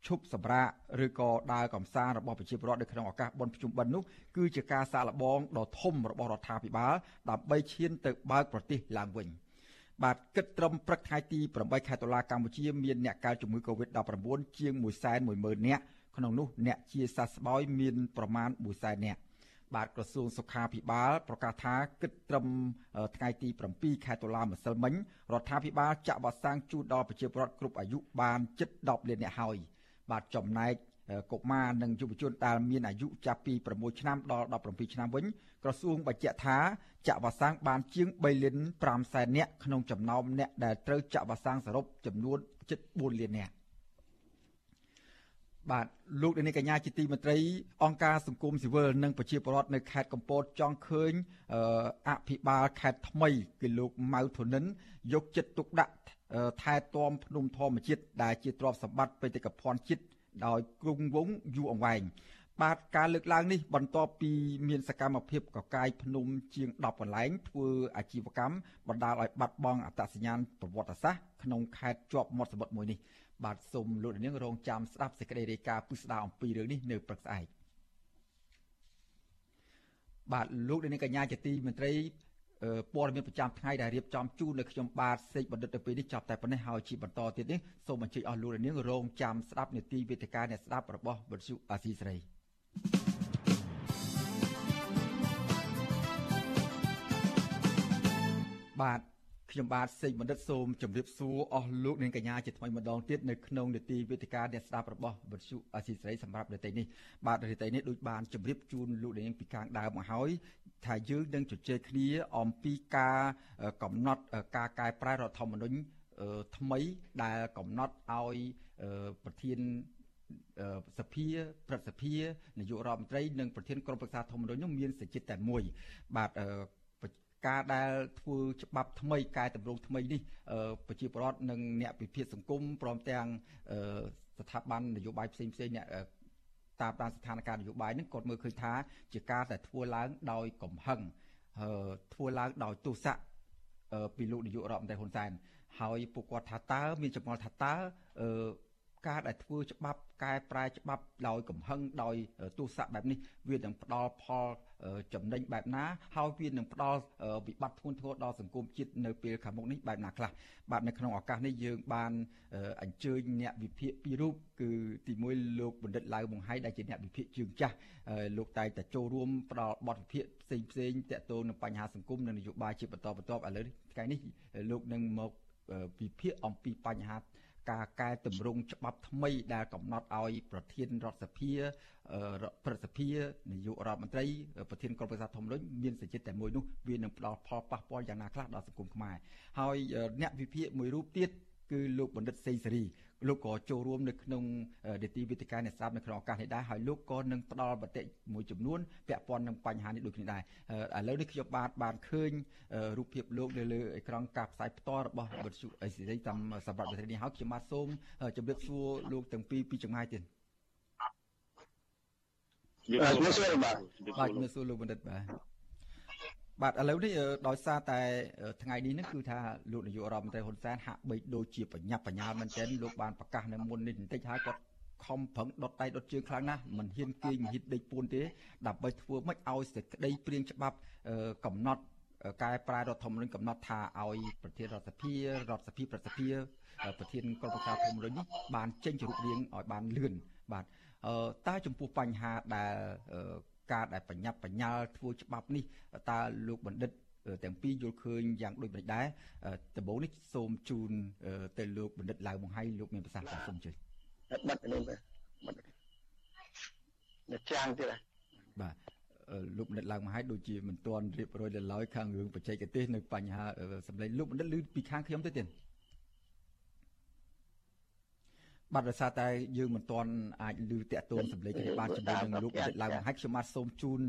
ឈប់សម្រាកឬក៏ដើរកំសាន្តរបស់ប្រជាពលរដ្ឋនៅក្នុងឱកាសបុណ្យភ្ជុំបិណ្ឌនោះគឺជាការសាកល្បងដ៏ធំរបស់រដ្ឋាភិបាលដើម្បីឈានទៅបើកប្រទេសឡើងវិញ។ បាទគិតត្រឹមព្រឹកថ្ងៃទី8ខែតុលាកម្ពុជាមានអ្នកកើតជំងឺ Covid-19 ជាង1.1ម៉ឺននាក់ក្នុងនោះអ្នកជាសះស្បើយមានប្រមាណ100,000នាក់បាទក្រសួងសុខាភិបាលប្រកាសថាគិតត្រឹមថ្ងៃទី7ខែតុលាម្សិលមិញរដ្ឋាភិបាលចាក់វ៉ាក់សាំងជូនដល់ប្រជាពលរដ្ឋគ្រប់អាយុបានជិត10លាននាក់ហើយបាទចំណែក កុមារនិងយុវជនដែលមានអាយុចាប់ពី6ឆ្នាំដល់17ឆ្នាំវិញក្រសួងបញ្ជាក់ថាចាក់វ៉ាក់សាំងបានជាង3លាន5សែននាក់ក្នុងចំណោមអ្នកដែលត្រូវចាក់វ៉ាក់សាំងសរុបចំនួនជិត4លាននាក់បាទលោកនាងកញ្ញាជាទីមេត្រីអង្គការសង្គមស៊ីវិលនិងប្រជាពលរដ្ឋនៅខេត្តកំពតចង់ឃើញអភិបាលខេត្តថ្មីគឺលោកម៉ៅធនិនយកចិត្តទុកដាក់ថែទាំភ្នំធម្មជាតិដែលជាទ្រព្យសម្បត្តិបេតិកភណ្ឌជាតិ ដោយគ្រងវងយូរអង្វែងបាទការលើកឡើងនេះបន្ទាប់ពីមានសកម្មភាពកកាយភ្នំជាង10កន្លែងធ្វើអាជីវកម្មបណ្ដាលឲ្យបាត់បង់អត្តសញ្ញាណប្រវត្តិសាស្ត្រក្នុងខេត្តជាប់មាត់សមុទ្រមួយនេះបាទសូមលោកនាងរងចាំស្ដាប់សេចក្តីរាយការណ៍ពិស្ដារអំពីរឿងនេះនៅព្រឹកស្អែកបាទលោកនាងកញ្ញាជាទីមន្ត្រី ព័ត៌មានប្រចាំថ្ងៃដែលរៀបចំជូននៅខ្ញុំបាទសេកបណ្ឌិតទៅពេលនេះចាប់តែប៉ុណ្ណេះហើយជាបន្តទៀតនេះសូមអញ្ជើញអស់លោកនាងរងចាំស្ដាប់នេតិវេទិកាអ្នកស្ដាប់របស់វិទ្យុអាស៊ីសេរីបាទ ខ្ញុំបាទសេកបណ្ឌិតសូមជម្រាបសួរអស់លោកនាងកញ្ញាជាថ្មីម្ដងទៀតនៅក្នុងនេតិវេទិកាអ្នកស្ដាប់របស់វិទ្យុអាស៊ីសេរីសម្រាប់នេតិនេះបាទនេតិនេះដូចបានជម្រាបជូនលោកនាងពីខាងដើមមកហើយថាយើងនឹងជជែកគ្នាអំពីការកំណត់ការកែប្រែរដ្ឋធម្មនុញ្ញថ្មីដែលកំណត់ឲ្យប្រធានសភាព្រឹទ្ធសភានាយករដ្ឋមន្ត្រីនិងប្រធានក្រុមប្រឹក្សាធម្មនុញ្ញនោះមានសេចក្ដីតែមួយបាទ ការដែលធ្វើច្បាប់ថ្មីកែតម្រង់ថ្មីនេះប្រជាពលរដ្ឋនិងអ្នកពិភាក្សាសង្គមព្រមទាំងស្ថាប័ននយោបាយផ្សេងផ្សេងអ្នកតាមដានស្ថានភាពនយោបាយនេះគាត់មើលឃើញថា ជាការដែលធ្វើឡើងដោយកំហឹងធ្វើឡើងដោយទោសៈពីលោកនាយករដ្ឋមន្ត្រីហ៊ុនសែនហើយពួកគាត់ថាតើមានចម្ងល់ថាតើការដែលធ្វើច្បាប់កែប្រែច្បាប់ដោយកំហឹងដោយទោសៈបែបនេះវានឹងផ្ដល់ផល ចំណេញបែបណាហើយវានឹងផ្ដល់វិបត្តិធ្ងន់ធ្ងរដល់សង្គមជាតិនៅពេលខាងមុខនេះបែបណាខ្លះបាទនៅក្នុងឱកាសនេះយើងបានអញ្ជើញអ្នកវិភាគពីររូបគឺទីមួយលោកបណ្ឌិតឡៅបង្ហៃដែលជាអ្នកវិភាគជើងចាស់លោកតែងតែចូលរួមផ្ដល់បទវិភាគផ្សេងផ្សេងតាក់ទងនឹងបញ្ហាសង្គមនិងនយោបាយជាបន្តបន្ទាប់ឥឡូវថ្ងៃនេះលោកនឹងមកវិភាគអំពីបញ្ហា ការកែតម្រង់ច្បាប់ថ្មីដែលកំណត់ឲ្យប្រធានរដ្ឋសភាប្រសិទ្ធិនាយករដ្ឋមន្ត្រីប្រធានក្រុមប្រឹក្សាធម្មនុញ្ញមានសេចក្តីតែមួយនោះវានឹងផ្ដល់ផលប៉ះពាល់យ៉ាងណាខ្លះដល់សង្គមខ្មែរហើយអ្នកវិភាគមួយរូបទៀតគឺលោកបណ្ឌិតសេងសេរី លោកក៏ចូលរួមនៅក្នុងនីតិវិទ្យាអ្នកស្ដាប់នៅក្នុងឱកាសនេះដែរហើយលោកក៏នឹងផ្ដល់បតិមួយចំនួនពាក់ព័ន្ធនឹងបញ្ហានេះដូចគ្នាដែរឥឡូវនេះខ្ញុំបាទបានឃើញរូបភាពលោកនៅលើអេក្រង់ការផ្សាយផ្ទាល់របស់វិទ្យុអេស៊ីរីតាមសម្រាប់ប្រទេសនេះហើយខ្ញុំបាទសូមជម្រាបសួរលោកទាំងពីរពីចម្ងាយទៀតជំរាបសួរបាទបាទជំរាបសួរលោកបណ្ឌិតបាទ បាទឥឡូវនេះដោយសារតែថ្ងៃនេះហ្នឹងគឺថាលោកនាយករដ្ឋមន្ត្រីហ៊ុនសែនហាក់បីដូចជាបញ្ញាប់បញ្ញាល់មែនទែនលោកបានប្រកាសនៅមុននេះបន្តិចហើយគាត់ខំប្រឹងដុតដៃដុតជើងខ្លាំងណាស់មិនហ៊ានគេងមិនហ៊ានដេកពួនទេដើម្បីធ្វើម៉េចឲ្យសេចក្តីព្រៀងច្បាប់កំណត់កែប្រែរដ្ឋធម្មនុញ្ញកំណត់ថាឲ្យប្រធានរដ្ឋសភារដ្ឋសភាប្រសិទ្ធិប្រធានក្រុមប្រឹក្សាធម្មនុញ្ញនេះបានចេញជារូបរាងឲ្យបានលឿនបាទតើចំពោះបញ្ហាដែល ការដែលបញ្ញាប់បញ្ញាល់ធ្វើច្បាប់នេះតើលោកបណ្ឌិតទាំងពីរយល់ឃើញយ៉ាងដូចនេះដែរដំបូងនេះសូមជូនទៅលោកបណ្ឌិតឡៅបង្ហៃលោកមានប្រសាសន៍សូមជួយបាត់នេះបាទបាត់នេះចាំងទៀតបាទលោកបណ្ឌិតឡើងមកហើយដូចជាមិនទាន់រៀបរយដល់ឡើយខាងរឿងបច្ចេកទេសនៅបញ្ហាសម្លេងលោកបណ្ឌិតឮពីខាងខ្ញុំទៅទៀត បាទដោយសារតែយើងមិនទាន់អាចឮតាក់ទងសម្លេងគ្នាបានជាមួយនឹងលោកបណ្ឌិតឡើងមកហើយខ្ញុំបាទសូមជូន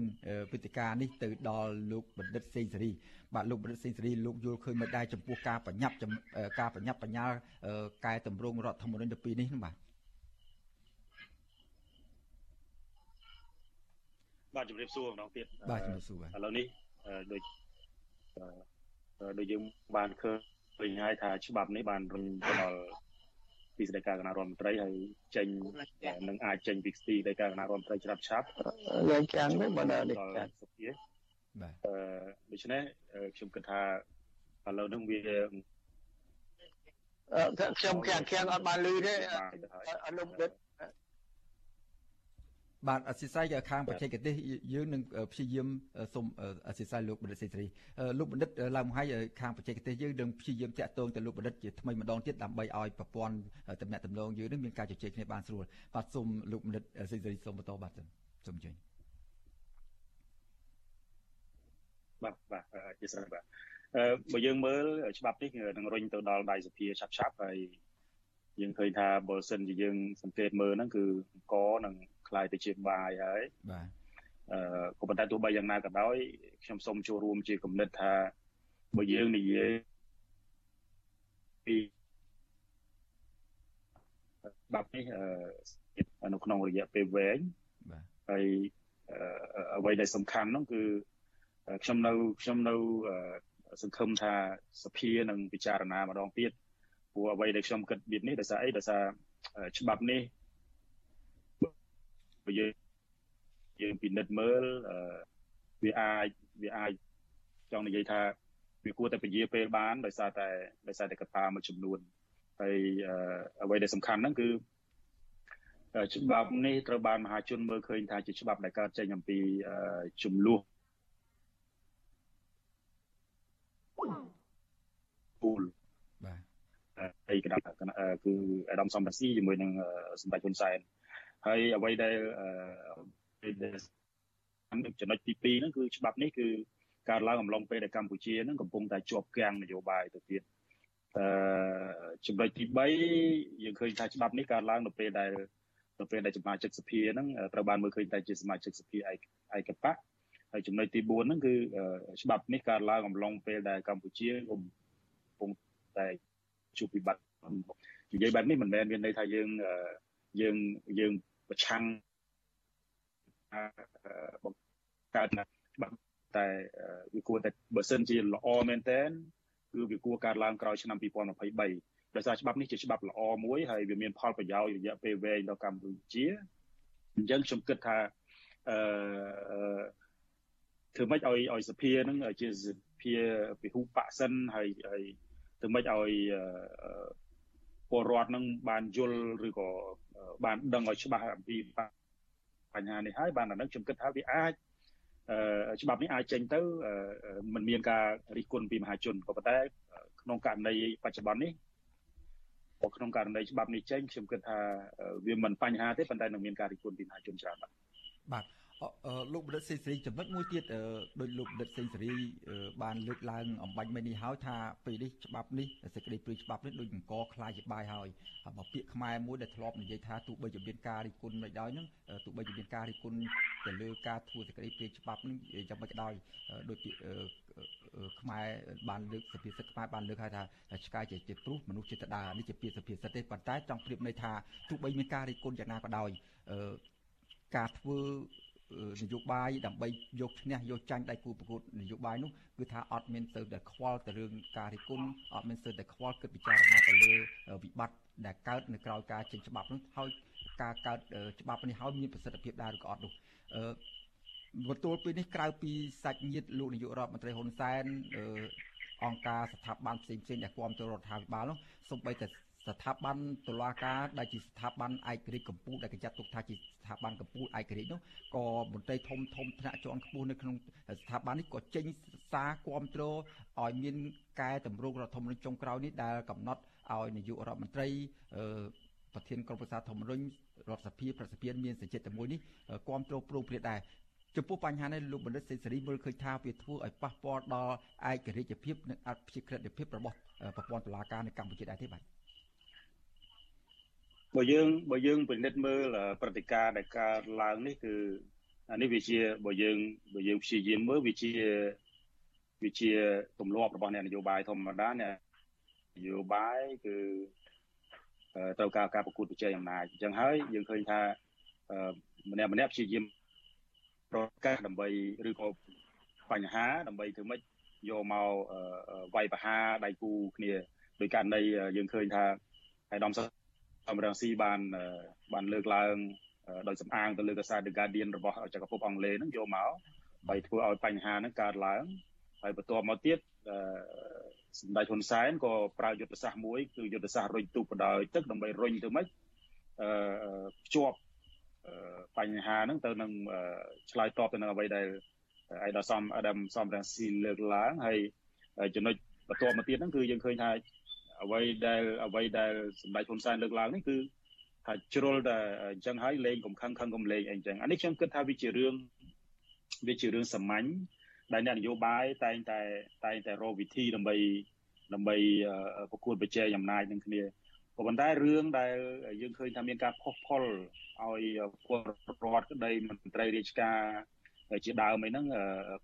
វេទិកានេះទៅដល់លោកបណ្ឌិតសេងសេរីបាទលោកបណ្ឌិតសេងសេរីលោកយល់ឃើញមិនដែរចំពោះការបញ្ញាប់ការបញ្ញាប់បញ្ញាល់កែតម្រង់រដ្ឋធម្មនុញ្ញទៅពីនេះបាទបាទជំរាបសួរម្ដងទៀតបាទជំរាបសួរបាទឥឡូវនេះដូចដូចយើងបានឃើញឃើញហើយថាច្បាប់នេះបានរុញទៅដល់ ពីស្តីការគណៈរដ្ឋមន្ត្រីហើយចេញនឹងអាចចេញពីស្ទីស្តីការគណៈរដ្ឋមន្ត្រីច្រាប់ឆាប់យ៉ាងចាំនេះបើដល់នេះចាសុភាបាទអឺដូច្នេះខ្ញុំគិតថាឥឡូវនេះវាអឺខ្ញុំខាងខាងអត់បានលឺទេអនុបិទ បាទអសិស័យខាងបច្ចេកទេសយើងនឹងព្យាយាមសូមអសិស័យលោកបណ្ឌិតសេរីលោកបណ្ឌិតឡើងមកហើយខាងបច្ចេកទេសយើងនឹងព្យាយាមតាក់ទងទៅលោកបណ្ឌិតជាថ្មីម្ដងទៀតដើម្បីឲ្យប្រព័ន្ធតំណែងតំណងយើងនឹងមានការជជែកគ្នាបានស្រួលបាទសូមលោកបណ្ឌិតសេរីសូមបន្តបាទសូមអញ្ជើញបាទបាទអធិស្ឋានបាទអឺបើយើងមើលច្បាប់នេះនឹងរុញទៅដល់ដៃសភាឆាប់ឆាប់ហើយយើងឃើញថាបើសិនជាយើងសង្កេតមើលហ្នឹងគឺអង្គនឹង คล้ายទៅជាបាយហើយបាទអឺក៏ប៉ុន្តែទោះបីយ៉ាងណាក៏ដោយខ្ញុំសូមចូលរួមជាគំនិតថាបើយើងនិយាយពីបាប់នេះអឺនៅក្នុងរយៈពេលវែងបាទហើយអ្វីដែលសំខាន់នោះគឺខ្ញុំនៅខ្ញុំនៅសង្ឃឹមថាសភានឹងពិចារណាម្ដងទៀតព្រោះអ្វីដែលខ្ញុំគិតវានេះដោយសារអីដោយសារច្បាប់នេះ បើយើងយើងពិនិត្យមើលវាអាចវាអាចចង់និយាយថាវាគួរតែពជាពេលបានដោយសារតែដោយសារតែកត្តាមួយចំនួនហើយអ្វីដែលសំខាន់ហ្នឹងគឺច្បាប់នេះត្រូវបានមហាជនមើលឃើញថាជាច្បាប់ដែលកើតចេញអំពីចំនួនពូលបាទហើយគណៈគឺអាដាមសំរាស៊ីជាមួយនឹងសម្ដេចហ៊ុនសែន ហើយអ្វីដែលចំណុចទី2ហ្នឹងគឺច្បាប់នេះគឺកើតឡើងអំឡុងពេលដែលកម្ពុជាហ្នឹងកំពុងតែជាប់គាំងនយោបាយទៅទៀតអឺចំណុចទី3យើងឃើញថាច្បាប់នេះកើតឡើងនៅពេលដែលនៅពេលដែលសមាជិកសភាហ្នឹងត្រូវបានមើលឃើញតែជាសមាជិកសភាឯកបៈហើយចំណុចទី4ហ្នឹងគឺច្បាប់នេះកើតឡើងអំឡុងពេលដែលកម្ពុជាកំពុងតែជួបវិបត្តិនិយាយបែបនេះមិនមែនមានន័យថាយើងយើងយើង ប្រឆាំងបង្កើតច្បាប់តែវាគួរតែបើសិនជាល្អមែនតើគឺវាគួរកើតឡើងក្រោយឆ្នាំ2023ដោយសារច្បាប់នេះជាច្បាប់ល្អមួយហើយវាមានផលប្រយោជន៍រយៈពេលវែងដល់កម្ពុជាអញ្ចឹងខ្ញុំគិតថាអឺធ្វើម៉េចឲ្យឲ្យសភានឹងជាសភាពិហុបសិនហើយហើយធ្វើម៉េចឲ្យពលរដ្ឋនឹងបានយល់ឬក៏ បានដឹងឲ្យច្បាស់អំពីបញ្ហានេះហើយបានអានឹងខ្ញុំគិតថាវាអាចច្បាប់នេះអាចចេញទៅมันមានការរិះគន់ពីមហាជនក៏ប៉ុន្តែ ក្នុងករណីបច្ចុប្បន្ននេះក្នុងករណីច្បាប់នេះចេញខ្ញុំគិតថាវាមិនបញ្ហាទេប៉ុន្តែនឹងមានការរិះគន់ពីមហាជនច្រើនបាទបាទ លោកបណ្ឌិតសេងសេរីចំណុចមួយទៀតដោយលោកបណ្ឌិតសេងសេរីបានលើកឡើងអំបញ្ញមិញនេះហើយថាពេលនេះច្បាប់នេះសេចក្តីព្រាយច្បាប់នេះដូចអង្គខ្លាយជាបាយហើយបើពាក្យខ្មែរមួយដែលធ្លាប់និយាយថាទោះបីជាមានការរិះគន់មិនដោយនឹងទោះបីជាមានការរិះគន់ទៅលើការធ្វើសេចក្តីព្រាយច្បាប់នេះយ៉ាងម៉េចក៏ដោយដោយពាក្យខ្មែរបានលើកសភាសិទ្ធខ្មែរបានលើកហើយថាឆ្កែជាជាព្រុសមនុស្សជាតដានេះជាពាក្យសភាសិទ្ធទេប៉ុន្តែចង់ប្រៀបន័យថាទោះបីមានការរិះគន់យ៉ាងណាក៏ដោយការធ្វើ នយោបាយដើម្បីយកឈ្នះយកចាញ់ដៃគូប្រកួតនយោបាយនោះគឺថាអត់មានទៅតែខ្វល់ទៅរឿងការរិះគន់អត់មានទៅតែខ្វល់គិតពិចារណាទៅលើវិបត្តិដែលកើតនៅក្រៅការចេញច្បាប់នោះហើយការកើតច្បាប់នេះហើយមានប្រសិទ្ធភាពដែរឬក៏អត់នោះអឺបន្ទាល់ពីនេះក្រៅពីសាច់ញាតិលោកនាយករដ្ឋមន្ត្រីហ៊ុនសែនអង្គការស្ថាប័នផ្សេងៗដែលគ្រប់គ្រងរដ្ឋាភិបាលនោះសូម្បីតែ ស្ថាប័នតុលាការដែលជាស្ថាប័នឯករាជ្យកម្ពុជាដែលគេចាត់ទុកថាជាស្ថាប័នកម្ពុជាឯករាជ្យនោះក៏មន្ត្រីធំធំថ្នាក់ជាន់ខ្ពស់នៅក្នុងស្ថាប័ននេះក៏ចេញសារគាំទ្រឲ្យមានកែតម្រង់រដ្ឋធម្មនុញ្ញចុងក្រោយនេះដែលកំណត់ឲ្យនាយករដ្ឋមន្ត្រីប្រធានក្រុមប្រឹក្សាធម្មនុញ្ញរដ្ឋសភាប្រសិទ្ធភាពមានសេចក្តីតែមួយនេះគាំទ្រប្រងព្រាតដែរចំពោះបញ្ហានេះលោកបណ្ឌិតសេនស៊ូរីមើលឃើញថាវាធ្វើឲ្យប៉ះពាល់ដល់ឯករាជ្យភាពនិងអភិក្រិតភាពរបស់ប្រព័ន្ធតុលាការនៅកម្ពុជាដែរទេបាទ បើយើងបើយើងពិនិត្យមើលព្រឹត្តិការណ៍ដែលកើតឡើងនេះគឺអានេះវាជាបើយើងបើយើងព្យាយាមមើលវាជាវាជាទម្លាប់របស់អ្នកនយោបាយធម្មតាអ្នកនយោបាយគឺត្រូវការការប្រកួតប្រជែងអំណាចអញ្ចឹងហើយយើងឃើញថាម្នាក់ម្នាក់ព្យាយាមប្រកាសដើម្បីឬក៏បញ្ហាដើម្បីធ្វើម៉េចយកមកវាយប្រហារដៃគូគ្នាដោយករណីយើងឃើញថាឯកឧត្តមសំ រងស៊ីបានបានលើកឡើងដោយសំអាងទៅលើកាសែត The Guardian របស់ចក្រភពអង់គ្លេសហ្នឹងយកមកហើយធ្វើឲ្យបញ្ហាហ្នឹងកើតឡើងហើយបន្ទាប់មកទៀតសម្ដេចហ៊ុនសែនក៏ប្រើយុទ្ធសាស្ត្រមួយគឺយុទ្ធសាស្ត្ររុញទូកបដោយ ទឹកដើម្បីរុញទៅម៉េចអឺភ្ជាប់បញ្ហាហ្នឹងទៅនឹងឆ្លើយតបទៅនឹងអ្វីដែលអៃដាសំអាដាមសំរងស៊ីលើកឡើងហើយចំណុចបន្ទាប់មកទៀតហ្នឹងគឺយើងឃើញថា អ្វីដែលអ្វីដែលសម្ដេចហ៊ុនសែនលើកឡើងនេះគឺថាជ្រុលតែអញ្ចឹងហើយលេងកំខឹងខឹងកំលេងអីអញ្ចឹងអានេះខ្ញុំគិតថាវាជារឿងវាជារឿងសាមញ្ញដែលអ្នកនយោបាយតែងតែតែងតែរកវិធីដើម្បីដើម្បីប្រកួតប្រជែងអំណាចនឹងគ្នាក៏ប៉ុន្តែរឿងដែលយើងឃើញថាមានការផុសផុលឲ្យពលរដ្ឋក្តីមន្ត្រីរាជការជាដើមអីហ្នឹង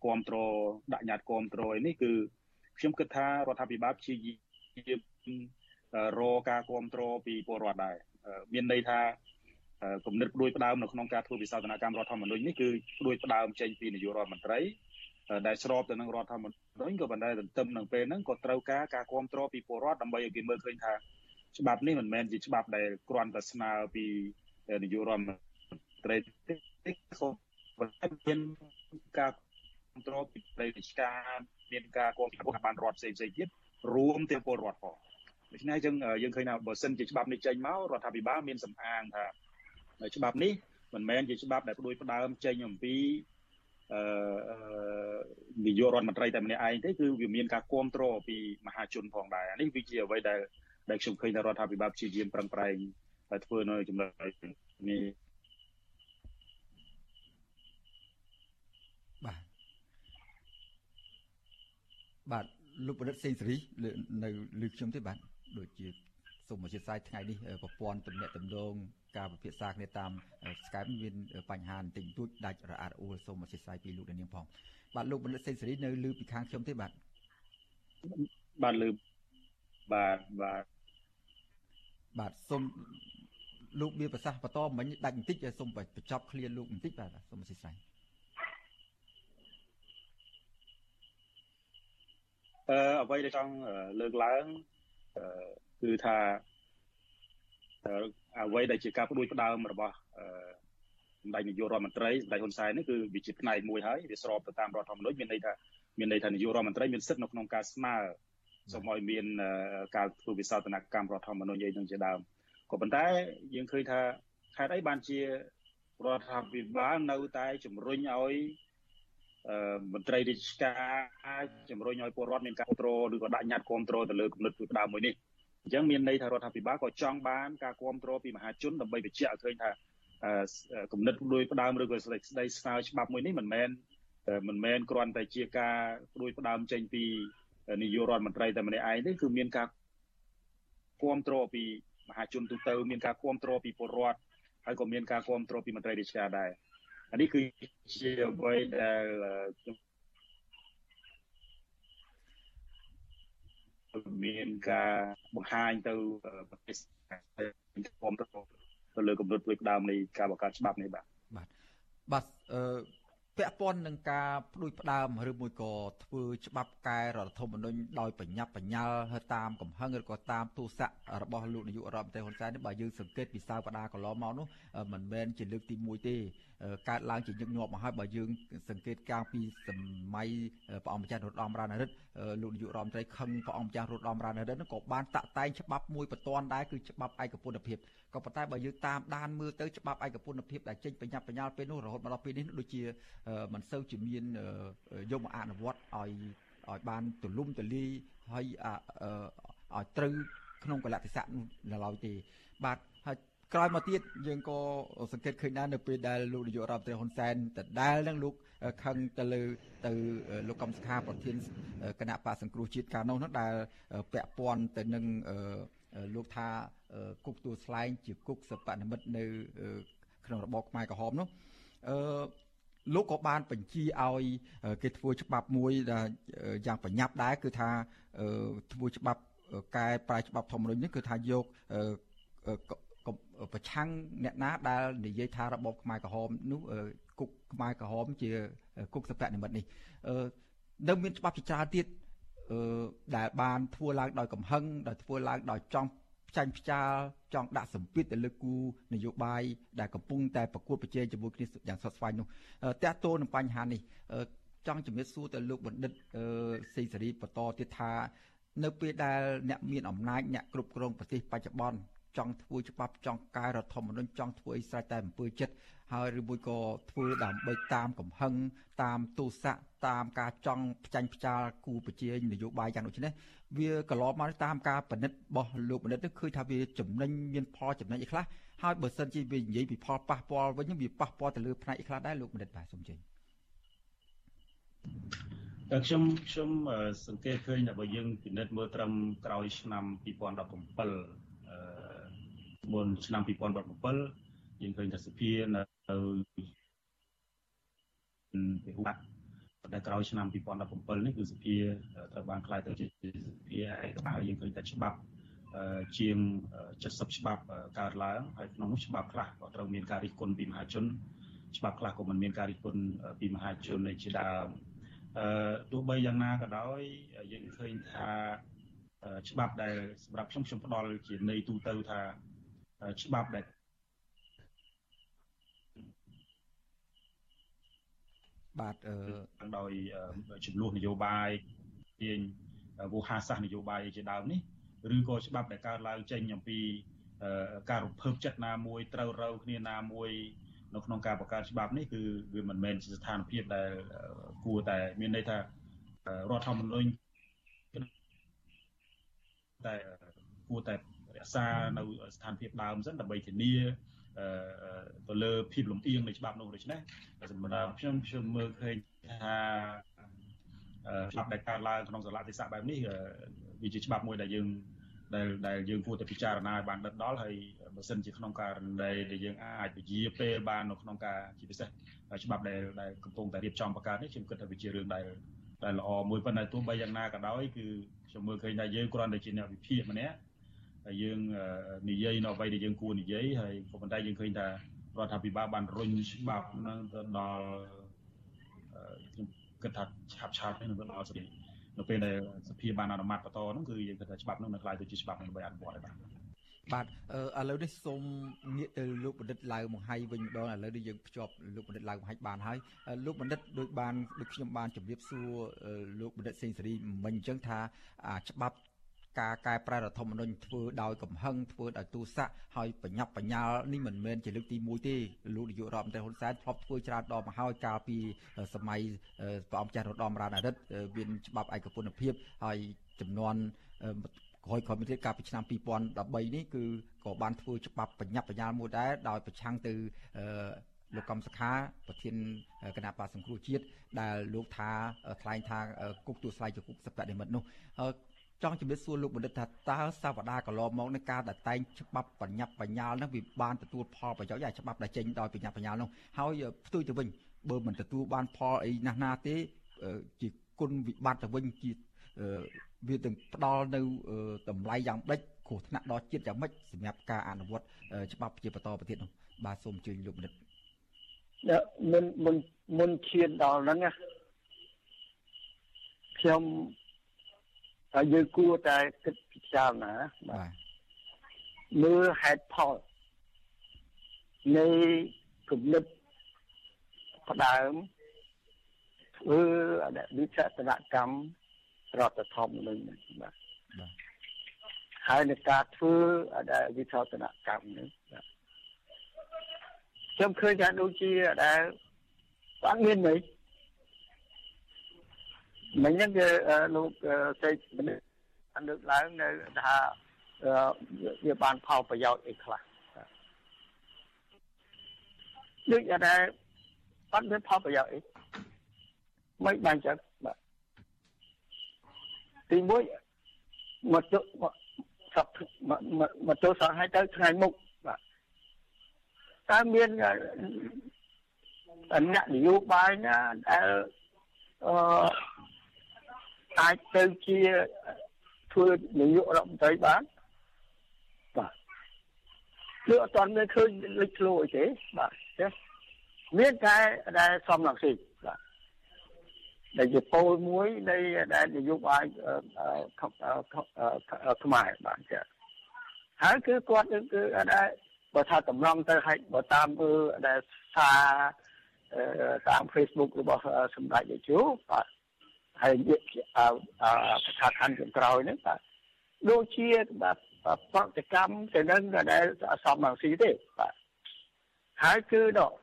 គ្រប់គ្រងដាក់ញត្តិគ្រប់គ្រងអីនេះគឺខ្ញុំគិតថារដ្ឋាភិបាលព្យា យាមរកការគ្រប់គ្រងពីពលរដ្ឋដែរមានន័យថាគំនិតផ្ដួចផ្ដើមនៅក្នុងការធ្វើវិសោធនកម្មរដ្ឋធម្មនុញ្ញនេះគឺផ្ដួចផ្ដើមចេញពីនាយករដ្ឋមន្ត្រីដែលស្របទៅនឹងរដ្ឋធម្មនុញ្ញក៏ប៉ុន្តែទន្ទឹមនឹងពេលហ្នឹងក៏ត្រូវការការគ្រប់គ្រងពីពលរដ្ឋដើម្បីឲ្យគេមើលឃើញថាច្បាប់នេះមិនមែនជាច្បាប់ដែលគ្រាន់តែស្នើពីនាយករដ្ឋមន្ត្រីទេក៏ប៉ុន្តែមានការគ្រប់គ្រងពីរាជការពីមានការគ្រប់គ្រងបានរដ្ឋផ្សេងផ្សេងទៀត រួមទាំងពលរដ្ឋផងដូច្នេះយើងយើងឃើញថាបើសិនជាច្បាប់នេះចេញមករដ្ឋាភិបាលមានសំអាងថាច្បាប់នេះមិនមែនជាច្បាប់ដែលផ្ដួចផ្ដើមចេញអំពីអឺនាយករដ្ឋមន្ត្រីតែម្នាក់ឯងទេគឺវាមានការគ្រប់គ្រងពីមហាជនផងដែរនេះវាជាអ្វីដែលដែលខ្ញុំឃើញថារដ្ឋាភិបាលព្យាយាមប្រឹងប្រែងធ្វើនៅចំណុចនេះបាទបាទ លោកបណ្ឌិតសេងសេរីនៅលើខ្ញុំទេបាទដូចជាសូមអធិស្ឋានថ្ងៃនេះប្រព័ន្ធទំនាក់ទំនងការពិភាក្សាគ្នាតាម Skype មានបញ្ហាបន្តិចបន្តួចដាច់រអាក់រអួលសូមអធិស្ឋានពីលោកនាងផងបាទលោកបណ្ឌិតសេងសេរីនៅលើពីខាងខ្ញុំទេបាទបាទលើបាទបាទបាទសូមលោកមានប្រសាសន៍បន្តមិញដាច់បន្តិចសូមបញ្ចប់ឃ្លាលោកបន្តិចបាទសូមអធិស្ឋាន អឺអ្វីដែលចង់លើកឡើងអឺគឺថាអ្វីដែលជាការបដួចផ្ដើមរបស់អឺសម្ដេចនាយករដ្ឋមន្ត្រីសម្ដេចហ៊ុនសែននេះគឺវាជាផ្នែកមួយហើយវាស្របទៅតាមរដ្ឋធម្មនុញ្ញមានន័យថាមានន័យថានាយករដ្ឋមន្ត្រីមានសិទ្ធិនៅក្នុងការស្នើសូមឲ្យមានការធ្វើវិសោធនកម្មរដ្ឋធម្មនុញ្ញអីនឹងជាដើមក៏ប៉ុន្តែយើងឃើញថាខេត្តអីបានជារដ្ឋាភិបាលនៅតែជំរុញឲ្យ មន្ត្រីរាជការជំរុញឲ្យពលរដ្ឋមានការគ្រប់គ្រងឬក៏ដាក់ញត្តិគ្រប់គ្រងទៅលើគំនិតផ្ដើមមួយនេះអញ្ចឹងមានន័យថារដ្ឋាភិបាលក៏ចង់បានការគ្រប់គ្រងពីមហាជនដើម្បីបញ្ជាក់ឲ្យឃើញថាគំនិតដូចផ្ដើមឬក៏ស្ដីស្ដីស្នើច្បាប់មួយនេះមិនមែនមិនមែនគ្រាន់តែជាការដូចផ្ដើមចេញពីនាយករដ្ឋមន្ត្រីតែម្នាក់ឯងទេគឺមានការគ្រប់គ្រងពីមហាជនទូទៅមានការគ្រប់គ្រងពីពលរដ្ឋហើយក៏មានការគ្រប់គ្រងពីមន្ត្រីរាជការដែរ អានេះគឺជាអ្វីដែលខ្ញុំមានការបង្ហាញទៅប្រទេសគ្រប់គ្រងទៅលើកម្រិតផ្លូវដើមនៃការបង្កើតច្បាប់នេះបាទបាទបាទអឺពាក់ព័ន្ធនឹងការផ្ដួចផ្ដើមឬមួយក៏ធ្វើច្បាប់កែរដ្ឋធម្មនុញ្ញដោយបញ្ញាប់បញ្ញាល់តាមកំហឹងឬក៏តាមទូស័ករបស់លោកនាយករដ្ឋមន្ត្រីហ៊ុនសែននេះបើយើងសង្កេតពីសាវតាកន្លងមកនោះមិនមែនជាលើកទី1ទេ កើតឡើងជាញឹកញាប់មកហើយបើយើងសង្កេតកាលពីសម័យព្រះអង្គម្ចាស់រតមរានរិទ្ធលោកនាយករដ្ឋមន្ត្រីខឹងព្រះអង្គម្ចាស់រតមរានរិទ្ធនោះក៏បានតាក់តែងច្បាប់មួយបន្ទាន់ដែរគឺច្បាប់ឯកពន្ធភាពក៏ប៉ុន្តែបើយើងតាមដានមើលទៅច្បាប់ឯកពន្ធភាពដែលចេញបញ្ញាប់បញ្ញាល់ពេលនោះរហូតមកដល់ពេលនេះដូចជាមិនសូវជាមានយកមកអនុវត្តឲ្យឲ្យបានទូលំទូលាយហើយឲ្យត្រូវក្នុងកលតិស័កនោះឡើយទេបាទហើយ ក្រោយមកទៀតយើងក៏សង្កេតឃើញដែរនៅពេលដែលលោកនាយករដ្ឋមន្ត្រីហ៊ុនសែនតដែលនឹងលោកខឹងទៅលើទៅលោកកំសខាប្រធានគណៈបកសង្គ្រោះជាតិកាលនោះនោះដែលពាក់ព័ន្ធទៅនឹងលោកថាគុកទួលស្លែងជាគុកសពនិមិត្តនៅក្នុងរបបខ្មែរក្រហមនោះអឺលោកក៏បានបញ្ជាឲ្យគេធ្វើច្បាប់មួយដែលយ៉ាងបញ្ញាប់ដែរគឺថាធ្វើច្បាប់កែប្រែច្បាប់ធម្មនុញ្ញនេះគឺថាយក ប្រឆាំងអ្នកណាដែលនិយាយថារបបខ្មែរក្រហមនោះគុកខ្មែរក្រហមជាគុកសពនិមិត្តនេះនៅមានច្បាប់ជាច្រើនទៀតដែលបានធ្វើឡើងដោយកំហឹងដែលធ្វើឡើងដោយចង់ចាញ់ផ្ចាលចង់ដាក់សម្ពាធទៅលើគូនយោបាយដែលកំពុងតែប្រកួតប្រជែងជាមួយគ្នាយ៉ាងស្វិតស្វាញនោះតើតើនឹងបញ្ហានេះចង់ជំរាបសួរទៅលោកបណ្ឌិតសេសេរីបន្តទៀតថា នៅពេលដែលអ្នកមានអំណាចអ្នកគ្រប់គ្រងប្រទេសបច្ចុប្បន្ន ចង់ធ្វើច្បាប់ចង់កែរដ្ឋធម្មនុញ្ញចង់ធ្វើអីស្រេចតែអំពើចិត្តហើយឬមួយក៏ធ្វើដើម្បីតាមកំហឹងតាមទូស័កតាមការចង់ផ្ចាញ់ផ្ចាលគូប្រជានយោបាយយ៉ាងដូចនេះវាកន្លងមកតាមការពិនិត្យរបស់លោកបណ្ឌិតនេះឃើញថាវាចំណេញមានផលចំណេញអីខ្លះហើយបើសិនជាវានិយាយពីផលប៉ះពាល់វិញវាប៉ះពាល់ទៅលើផ្នែកអីខ្លះដែរលោកបណ្ឌិតបាទសូមជឿតែខ្ញុំខ្ញុំសង្កេតឃើញថាបើយើងពិនិត្យមើលត្រឹមក្រោយឆ្នាំ2017អឺ មុនឆ្នាំ2017យើងឃើញថាសភានៅពីហួតតែក្រោយឆ្នាំ2017នេះគឺសភាត្រូវបានខ្លាយទៅជាសភាឯកបោយើងឃើញតែច្បាប់ជាង70ច្បាប់កើតឡើងហើយក្នុងនោះច្បាប់ខ្លះក៏ត្រូវមានការរិះគន់ពីមហាជនច្បាប់ខ្លះក៏មិនមានការរិះគន់ពីមហាជននៃជាដើមអឺទោះបីយ៉ាងណាក៏ដោយយើងឃើញថាច្បាប់ដែលសម្រាប់ខ្ញុំខ្ញុំផ្ដល់ជាន័យទូទៅថា ច្បាប់ដែលបាទអឺដោយចំនួននយោបាយទាញវោហាសាសនយោបាយជាដើមនេះឬក៏ច្បាប់ដែលកើតឡើងចេញអំពីការរំភើបចិត្តណាមួយត្រូវរើគ្នាណាមួយនៅក្នុងការបង្កើតច្បាប់នេះគឺវាមិនមែនជាស្ថានភាពដែលគួរតែមានន័យថារដ្ឋធម្មនុញ្ញតែគួរតែរ ក្សានៅស្ថានភាពដើមសិនដើម្បីធានាទៅលើភាពលំអៀងនៃច្បាប់នោះដូច្នេះសម្រាប់ខ្ញុំខ្ញុំមើលឃើញថាច្បាប់ដែលកើតឡើងក្នុងសាលាទេសៈបែបនេះវាជាច្បាប់មួយដែលយើងដែលដែលយើងគួរតែពិចារណាឲ្យបានដិតដល់ហើយបើសិនជាក្នុងករណីដែលយើងអាចពជាពេលបាននៅក្នុងការជាពិសេសច្បាប់ដែលដែលកំពុងតែរៀបចំបង្កើតនេះខ្ញុំគិតថាវាជារឿងដែលដែលល្អមួយប៉ុន្តែទោះបីយ៉ាងណាក៏ដោយគឺខ្ញុំមើលឃើញថាយើងគ្រាន់តែជាអ្នកវិភាគម្នាក់ ហើយយើងនិយាយនៅអ្វីដែលយើងគួរនិយាយហើយក៏ប៉ុន្តែយើងឃើញថារដ្ឋាភិបាលបានរុញច្បាប់នឹងទៅដល់ខ្ញុំគិតថាឆាប់ឆាប់នេះនឹងទៅដល់ស្រីនៅពេលដែលសភាបានអនុម័តបន្តហ្នឹងគឺយើងគិតថាច្បាប់ហ្នឹងនឹងក្លាយទៅជាច្បាប់ដើម្បីអនុវត្តឲ្យបានបាទឥឡូវនេះសូមងាកទៅលោកបណ្ឌិតឡៅមង្ហៃវិញម្ដងឥឡូវនេះយើងភ្ជាប់លោកបណ្ឌិតឡៅមង្ហៃបានហើយលោកបណ្ឌិតដូចបានដូចខ្ញុំបានជម្រាបសួរលោកបណ្ឌិតសេងសេរីមិញអញ្ចឹងថាច្បាប់ ការកែប្រែរដ្ឋធម្មនុញ្ញធ្វើដោយកំហឹងធ្វើដោយទូស័កហើយបញ្ញាប់បញ្ញាល់នេះមិនមែនជាលើកទី1ទេលោកនាយករដ្ឋមន្ត្រីហ៊ុនសែនធ្លាប់ធ្វើច្រើនដងមកហើយកាលពីសម័យព្រះអង្គចាស់រតមរានរិទ្ធមានច្បាប់ឯកពន្ធភាពហើយចំនួនក្រោយក្រោយមកទៀតកាលពីឆ្នាំ2013នេះគឺក៏បានធ្វើច្បាប់បញ្ញត្តិបញ្ញត្តិមួយដែរដោយប្រឆាំងទៅលោកកំសខាប្រធានគណៈបាសង្គ្រោះជាតិដែលលោកថាថ្លែងថាគុកទួលស្លៃជាគុកសព្វនិមិត្តនោះ ចង់ជំរាបសួរលោកបណ្ឌិតថាតើសាវតាកន្លងមកនឹងការដែលតែងច្បាប់បញ្ញត្តិបញ្ញល់នឹងវាបានទទួលផលប្រយោជន៍យ៉ាងច្បាប់ដែលចេញដោយបញ្ញត្តិបញ្ញល់នោះហើយផ្ទុយទៅវិញបើមិនទទួលបានផលអីណាស់ណាទេជាគុណវិបត្តិទៅវិញជាវាទាំងផ្ដល់នៅតម្លៃយ៉ាងដេចគ្រោះថ្នាក់ដល់ជាតិយ៉ាងម៉េចសម្រាប់ការអនុវត្តច្បាប់ជាបន្តប្រទៀតនោះបាទសូមអញ្ជើញលោកបណ្ឌិតមុនមុនមុនឈានដល់ហ្នឹងខ្ញុំ ហើយយើងគួរតែគិតពិចារណាបាទមើលហេតុផលនៃគំនិតផ្ដើមធ្វើអនុវិសតនកម្មរដ្ឋធម្មនុញ្ញបាទហើយในការធ្វើអនុវិសតនកម្មនេះបាទខ្ញុំឃើញថាដូចជាដែលអត់មានន័យ មិញហ្នឹងគឺលោកសេចមនុស្សលើកឡើងនៅថាវាបានផលប្រយោជន៍អីខ្លះដូចតែអត់មានផលប្រយោជន៍អីមិនបានចឹងបាទទីមួយមកទៅសពមកទៅសោះឲ្យទៅថ្ងៃមុខបាទតើមានអ្នកនយោបាយណាដែលអឺ អាចទៅជាធ្វើនាយករដ្ឋមន្ត្រីបានបាទគឺអត់ទាន់មានឃើញលេចធ្លោអីទេបាទទេមានតែដែលសំឡងស៊ីបាទដែលជាពលមួយនៃដែលនយោបាយខ្មែរបាទចាហើយគឺគាត់គឺដែលបើថាតម្រង់ទៅឲ្យបើតាមមើលដែលសារតាម Facebook របស់សម្ដេចនាយកបាទ ហើយនិយាយប្រកាសខណ្ឌចុងក្រោយហ្នឹងបាទដូចជាបាទប្រតិកម្មទៅនឹងដែលសមមកស៊ីទេបាទហើយគឺដល់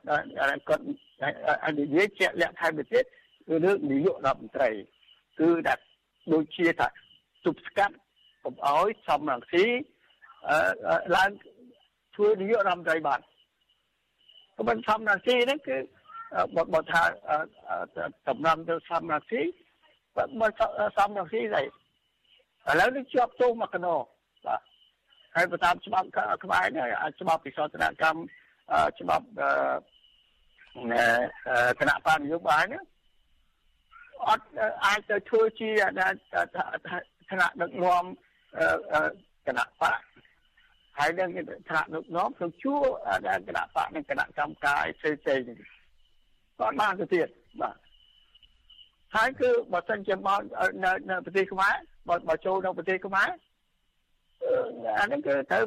គាត់អនិយាយជាក់លាក់ថែមទៀតគឺរឿងនាយករដ្ឋមន្ត្រី គឺដាក់ដូចជាថាទប់ស្កាត់កុំឲ្យសមរង្ស៊ីឡើងធ្វើនាយករដ្ឋមន្ត្រីបានក៏មិនសមរង្ស៊ីហ្នឹងគឺបើថាតំណងទៅសមរង្ស៊ីមកសំរងស៊ីស្អីឥឡូវនេះជាប់ទោសមកកណោបាទហើយបើតាមច្បាប់ខ្មែរនេះច្បាប់ពិសោធនកម្មច្បាប់គណៈបញ្ញយោបាយនេះអត់អាចទៅធ្វើជាឋានៈដឹកនាំគណៈបកហើយនឹងឋានៈដឹកនាំទៅជួគណៈបកនិងគណៈកម្មការផ្សេងផ្សេងគាត់បានទៅទៀតបាទ ហើយគឺបើសិនជាមកនៅនៅប្រទេសខ្មែរបើបើចូលនៅប្រទេសខ្មែរអានេះគឺទៅ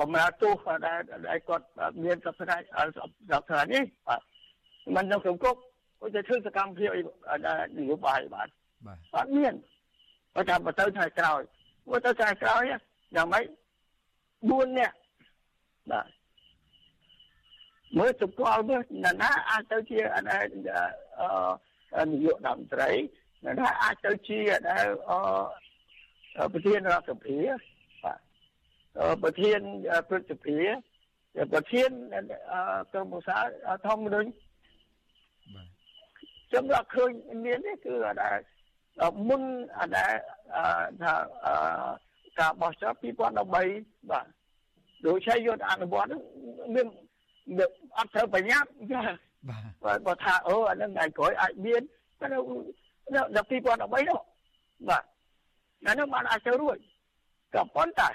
បំរើទោសដែលដែលគាត់មានសព្វថ្ងៃសព្វថ្ងៃនេះបាទមិននៅក្នុងគុកគាត់ទៅធ្វើសកម្មភាពនយោបាយបាទបាទអត់មានបើថាបើទៅថ្ងៃក្រោយបើទៅថ្ងៃក្រោយយ៉ាងម៉េច4នាក់បាទមើលសម្គាល់មើលណាណាអាចទៅជាអឺ នាយករដ្ឋមន្ត្រីណាណាអាចទៅជាអឺប្រធានរដ្ឋសភាបាទប្រធានព្រឹទ្ធសភាប្រធានក្រមឧស្សាហ៍ធម្មមនុញ្ញបាទខ្ញុំរកឃើញមាននេះគឺអត់មុនអត់ថាការបោះឆ្នោត2013បាទដូចជាយកអនុវត្តមានអត់ត្រូវប្រញាប់ បាទបើថាអូអានឹងថ្ងៃក្រោយអាចមានតែនៅដល់2013នោះបាទអានោះបានអាចទៅរួចក៏ប៉ុន្តែ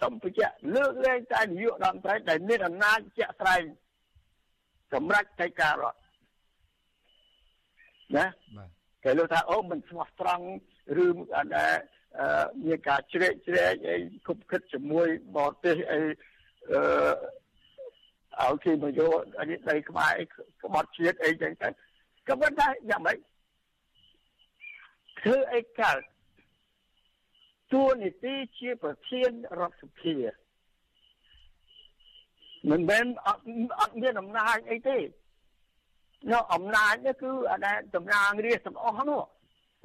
សំបញ្ជាក់លើកលែងតែនាយករដ្ឋមន្ត្រីដែលមានអំណាចជាក់ស្ដែងសម្រាប់កិច្ចការរដ្ឋណាបាទគេលើថាអូមិនស្មោះត្រង់ឬអត់មានការជ្រែកជ្រែកអីគប់ខិតជាមួយបរទេសអីអឺ ឲ្យគេមកយកអីដីខ្មែរក្បត់ជាតិអីចឹងទៅក៏ប៉ុន្តែយ៉ាងម៉េចធ្វើអីកើតទួនាទីជាប្រធានរដ្ឋសភាមិនមែនអត់អត់មានអំណាចអីទេនៅអំណាចនេះគឺអាដែលតំណាងរាស្ត្រទាំងអស់នោះ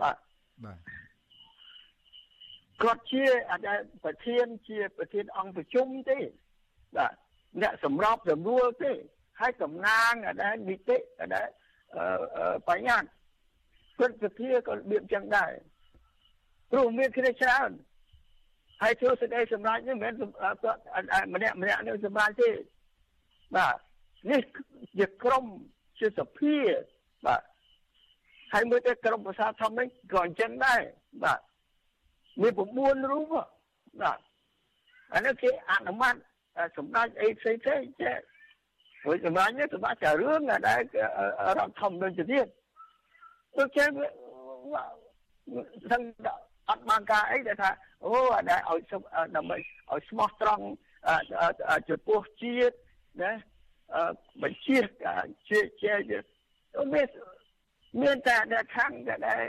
បាទបាទគាត់ជាអាដែលប្រធានជាប្រធានអង្គប្រជុំទេបាទ អ្នកសម្របសម្រួលទេហើយតំណាងអាដែលនីតិអាដែលបញ្ញត្តិព្រឹទ្ធសភាក៏របៀបចឹងដែរព្រោះមានគ្នាច្រើនហើយធ្វើសេចក្តីសម្រេចនេះមិនមែនគាត់ម្នាក់ម្នាក់នឹងសម្រេចទេបាទនេះជាក្រុមជាសភាបាទហើយមើលទៅក្រុមប្រសាធំនេះក៏អញ្ចឹងដែរបាទមាន9រូបបាទអានេះគេអនុម័ត សម្ដេចអីផ្សេងផ្សេងចេះព្រោះសម្ដេចនេះសម្ដេចតែរឿងដែលរដ្ឋធម្មនុញ្ញទៅទៀតដូចជាសឹងអត់បានការអីដែលថាអូអាដែលឲ្យដើម្បីឲ្យស្មោះត្រង់ចំពោះជាតិណាបញ្ជាជាជាមានមានតែអ្នកខាងដែល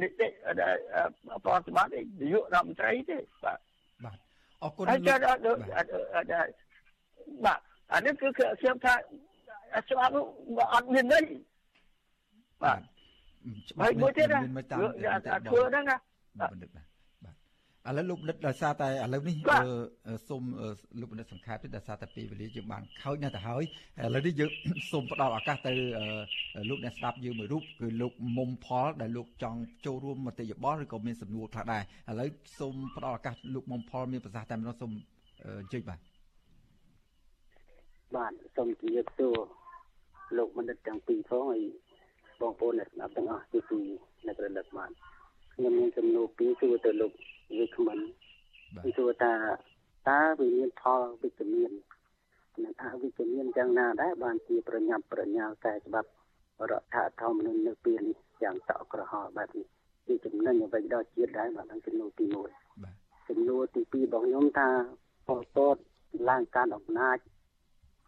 នីតិដែលប្រតិបត្តិនាយករដ្ឋមន្ត្រីទេបាទបាទ អរគុណហើយចាបាទអានេះគឺខ្ញុំថាច្បាប់នោះអត់មានន័យបាទច្បាប់មួយទៀតណាធ្វើហ្នឹងណាបណ្ឌិតបាទ ឥឡូវលោកបណ្ឌិតដោយសារតែឥឡូវនេះសូមលោកបណ្ឌិតសង្ខេបទេដោយសារតែពេលវេលាយើងបានខូចណាស់ទៅហើយឥឡូវនេះយើងសូមផ្ដល់ឱកាសទៅលោកអ្នកស្ដាប់យើងមួយរូបគឺលោកមុំផលដែលលោកចង់ចូលរួមមតិយោបល់ឬក៏មានសំណួរខ្លះដែរឥឡូវសូមផ្ដល់ឱកាសលោកមុំផលមានប្រសាសន៍តែម្ដងសូមអញ្ជើញបាទបាទសូមជម្រាបសួរលោកបណ្ឌិតទាំងពីរផងហើយបងប្អូនអ្នកស្ដាប់ទាំងអស់ទីពីអ្នករលឹកបានខ្ញុំមានសំណួរពីរសួរទៅលោក វាគ្មិនគឺសួរថាតើវាមានផលវិជ្ជមាននិងអវិជ្ជមានយ៉ាងណាដែរបានជាប្រញាប់ប្រញាល់តែច្បាប់រដ្ឋធម្មនុញ្ញនៅពេលនេះយ៉ាងតក់ក្រហល់បែបនេះជាចំណេញអ្វីដល់ជាតិដែរបាទនឹងចំនួនទី1បាទចំនួនទី2របស់ខ្ញុំថាពលពតឡើងការអំណាច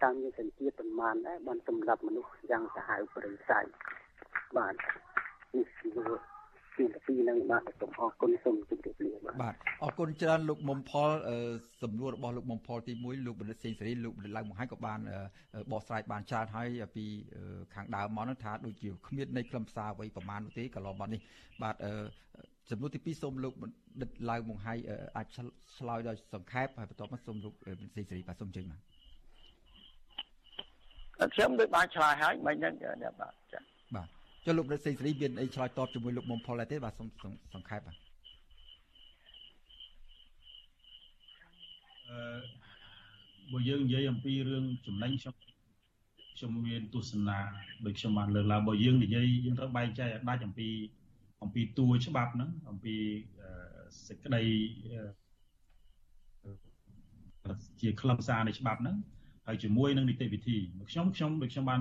តាមមានសញ្ជាតិប្រមាណដែរបានសម្រាប់មនុស្សយ៉ាងសាហាវប្រឹងសៃបាទនេះគឺ ជាពីនឹងបាទសូមអរគុណសូមជម្រាបលាបាទបាទអរគុណច្រើនលោកមុំផលសំណួររបស់លោកមុំផលទី1លោកបណ្ឌិតសេងសេរីលោកបណ្ឌិតឡើងមកហើយក៏បានបកស្រាយបានច្រើនហើយពីខាងដើមមកនោះថាដូចជាគ្មាននៃខ្លឹមសារអ្វីប្រមាណនោះទេកន្លងមកនេះបាទសំណួរទី2សូមលោកបណ្ឌិតឡើងមកហើយអាចឆ្លើយដោយសង្ខេបហើយបន្ទាប់មកសូមលោកបណ្ឌិតសេងសេរីបាទសូមជើញបាទខ្ញុំដូចបានឆ្លើយហើយមិនហ្នឹងបាទ ចា៎បាទចុះលោករដ្ឋសេងសេរីមានអីឆ្លើយតបជាមួយលោកមុំផលដែរទេបាទសូមសង្ខេបបាទអឺបើយើងនិយាយអំពីរឿងចំណេញខ្ញុំខ្ញុំមានទស្សនាដូចខ្ញុំបានលើកឡើងបើយើងនិយាយយើងត្រូវបែងចែកដាច់អំពីអំពីតួច្បាប់ហ្នឹងអំពីសេចក្តីជាខ្លឹមសារនៃច្បាប់ហ្នឹងហើយជាមួយនឹងនីតិវិធីខ្ញុំខ្ញុំដូចខ្ញុំបាន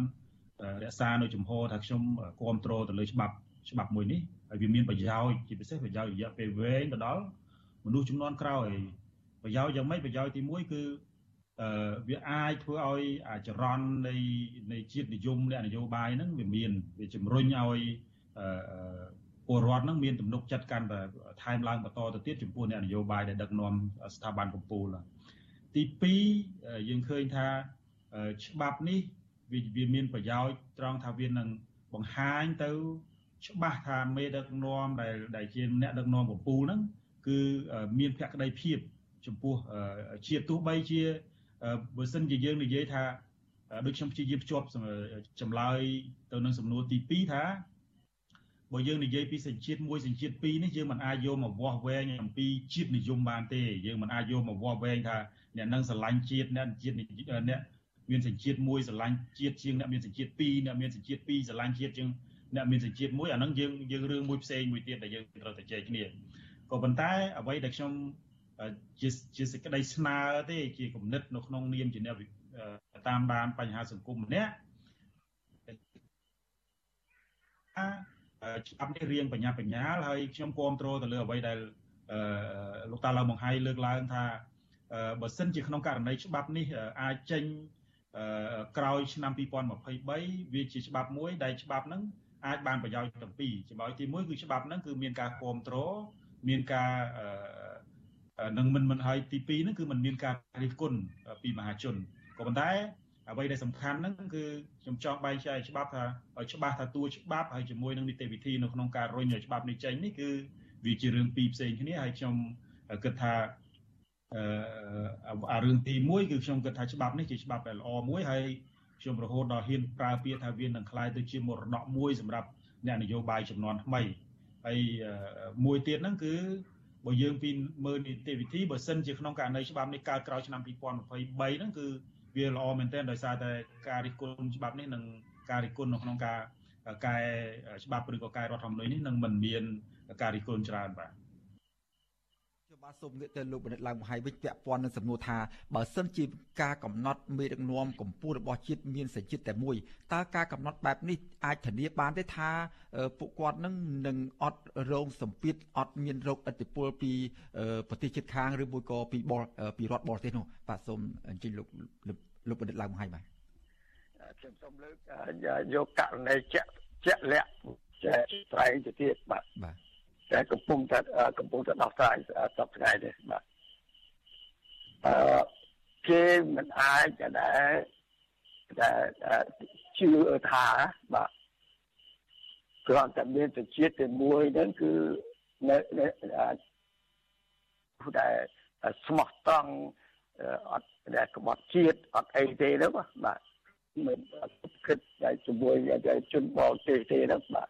រក្សានៅចំហថាខ្ញុំគ្រប់គ្រងទៅលើច្បាប់ច្បាប់មួយនេះហើយវាមានប្រយោជន៍ជាពិសេសប្រយោជន៍រយៈពេលវែងទៅដល់មនុស្សចំនួនក្រោយប្រយោជន៍យ៉ាងម៉េចប្រយោជន៍ទី1គឺអឺវាអាចធ្វើឲ្យអាចរន់នៃនៃជាតិនិយមអ្នកនយោបាយហ្នឹងវាមានវាជំរុញឲ្យអឺពលរដ្ឋនឹងមានទំនុកចិត្តកាន់តែថែមឡើងបន្តទៅទៀតចំពោះអ្នកនយោបាយដែលដឹកនាំស្ថាប័នកម្ពុជាទី2យើងឃើញថាច្បាប់នេះ វាវាមានប្រយោជន៍ត្រង់ថាវានឹងបង្ហាញទៅ ច្បាស់ថាមេដឹកនាំដែលដែលជាអ្នកដឹកនាំកម្ពុជាហ្នឹងគឺមានភក្ដីភាពចំពោះជាតិទោះបីជាបើសិនជាយើងនិយាយថាដូចខ្ញុំព្យាយាមភ្ជាប់ចម្លើយទៅនឹងសំណួរទី2ថាបើយើងនិយាយពីសញ្ជាតិមួយសញ្ជាតិពីរនេះយើងមិនអាចយកមកវាស់វែងអំពីជាតិនិយមបានទេយើងមិនអាចយកមកវាស់វែងថាអ្នកនឹងស្រឡាញ់ជាតិអ្នកជាតិអ្នក មានសញ្ជាតិមួយស្រឡាញ់ជាតិជាងអ្នកមានសញ្ជាតិពីរអ្នកមានសញ្ជាតិពីរស្រឡាញ់ជាតិជាងអ្នកមានសញ្ជាតិមួយអាហ្នឹងយើងយើងរឿងមួយផ្សេងមួយទៀតដែលយើងត្រូវតែចែកគ្នាក៏ប៉ុន្តែអ្វីដែលខ្ញុំជាជាសេចក្តីស្នើទេជាគំនិតនៅក្នុងនាមជាអ្នកតាមដានបញ្ហាសង្គមម្នាក់ច្បាប់នេះរៀងបញ្ញាបញ្ញាលហើយខ្ញុំគ្រប់គ្រងទៅលើអ្វីដែលលោកតាឡៅមកហៃលើកឡើងថាបើសិនជាក្នុងករណីច្បាប់នេះអាចចេញ ក្រោយឆ្នាំ2023វាជាច្បាប់មួយដែលច្បាប់ហ្នឹងអាចបានប្រយោជន៍ទាំងពីរចំណុចទី1គឺច្បាប់ហ្នឹងគឺមានការគ្រប់គ្រងមានការនឹងមិនមិនហើយទី2ហ្នឹងគឺมันមានការរិះគន់ពីមហាជនក៏ប៉ុន្តែអ្វីដែលសំខាន់ហ្នឹងគឺខ្ញុំចង់បែងចែកច្បាប់ថាឲ្យច្បាស់ថាតួច្បាប់ហើយជាមួយនឹងនីតិវិធីនៅក្នុងការរុញឲ្យច្បាប់នេះចេញនេះគឺវាជារឿងពីរផ្សេងគ្នាហើយខ្ញុំគិតថា អឺអារឿងទី1គឺខ្ញុំគិតថាច្បាប់នេះជាច្បាប់ដែលល្អមួយហើយខ្ញុំរហូតដល់ហ៊ានប្រើពាក្យថាវានឹងក្លាយទៅជាមរតកមួយសម្រាប់អ្នកនយោបាយចំនួនថ្មីហើយមួយទៀតហ្នឹងគឺបើយើងពីមើលនីតិវិធីបើសិនជាក្នុងករណីច្បាប់នេះកើតក្រោយឆ្នាំ2023ហ្នឹងគឺវាល្អមែនទែនដោយសារតែការរិះគន់ច្បាប់នេះនិងការរិះគន់នៅក្នុងការកែច្បាប់ឬក៏កែរដ្ឋធម្មនុញ្ញនេះនឹងមិនមានការរិះគន់ច្រើនបាទ បាទសូមងាកទៅលោកបណ្ឌិតឡើងមហាយវិជ្ជពាក់ព័ន្ធនឹងសំណួរថាបើសិនជាការកំណត់មេដឹកនាំកម្ពុជារបស់ជាតិមានសញ្ជាតិតែមួយតើការកំណត់បែបនេះអាចធានាបានទេថាពួកគាត់នឹងនឹងអត់រងសម្ពាធអត់មានរោគឥទ្ធិពលពីប្រទេសជិតខាងឬមួយក៏ពីបរពីរដ្ឋបរទេសនោះបាទសូមអញ្ជើញលោកលោកបណ្ឌិតឡើងមហាយបាទខ្ញុំសូមលើកយកករណីជាក់ជាក់លាក់ចែកត្រែងទៅទៀតបាទបាទ តែកំពុងតែកំពុងតែដោះស្រាយសពថ្ងៃនេះបាទអឺគេមិនអាចដែលដែលជឿថាបាទគ្រាន់តែមានទៅជាតិតែមួយហ្នឹងគឺនៅผู้ដែលស្មោះត្រង់អត់ដែលក្បត់ជាតិអត់អីទេហ្នឹងបាទមិនគិតតែជាមួយជនបរទេសទេហ្នឹងបាទ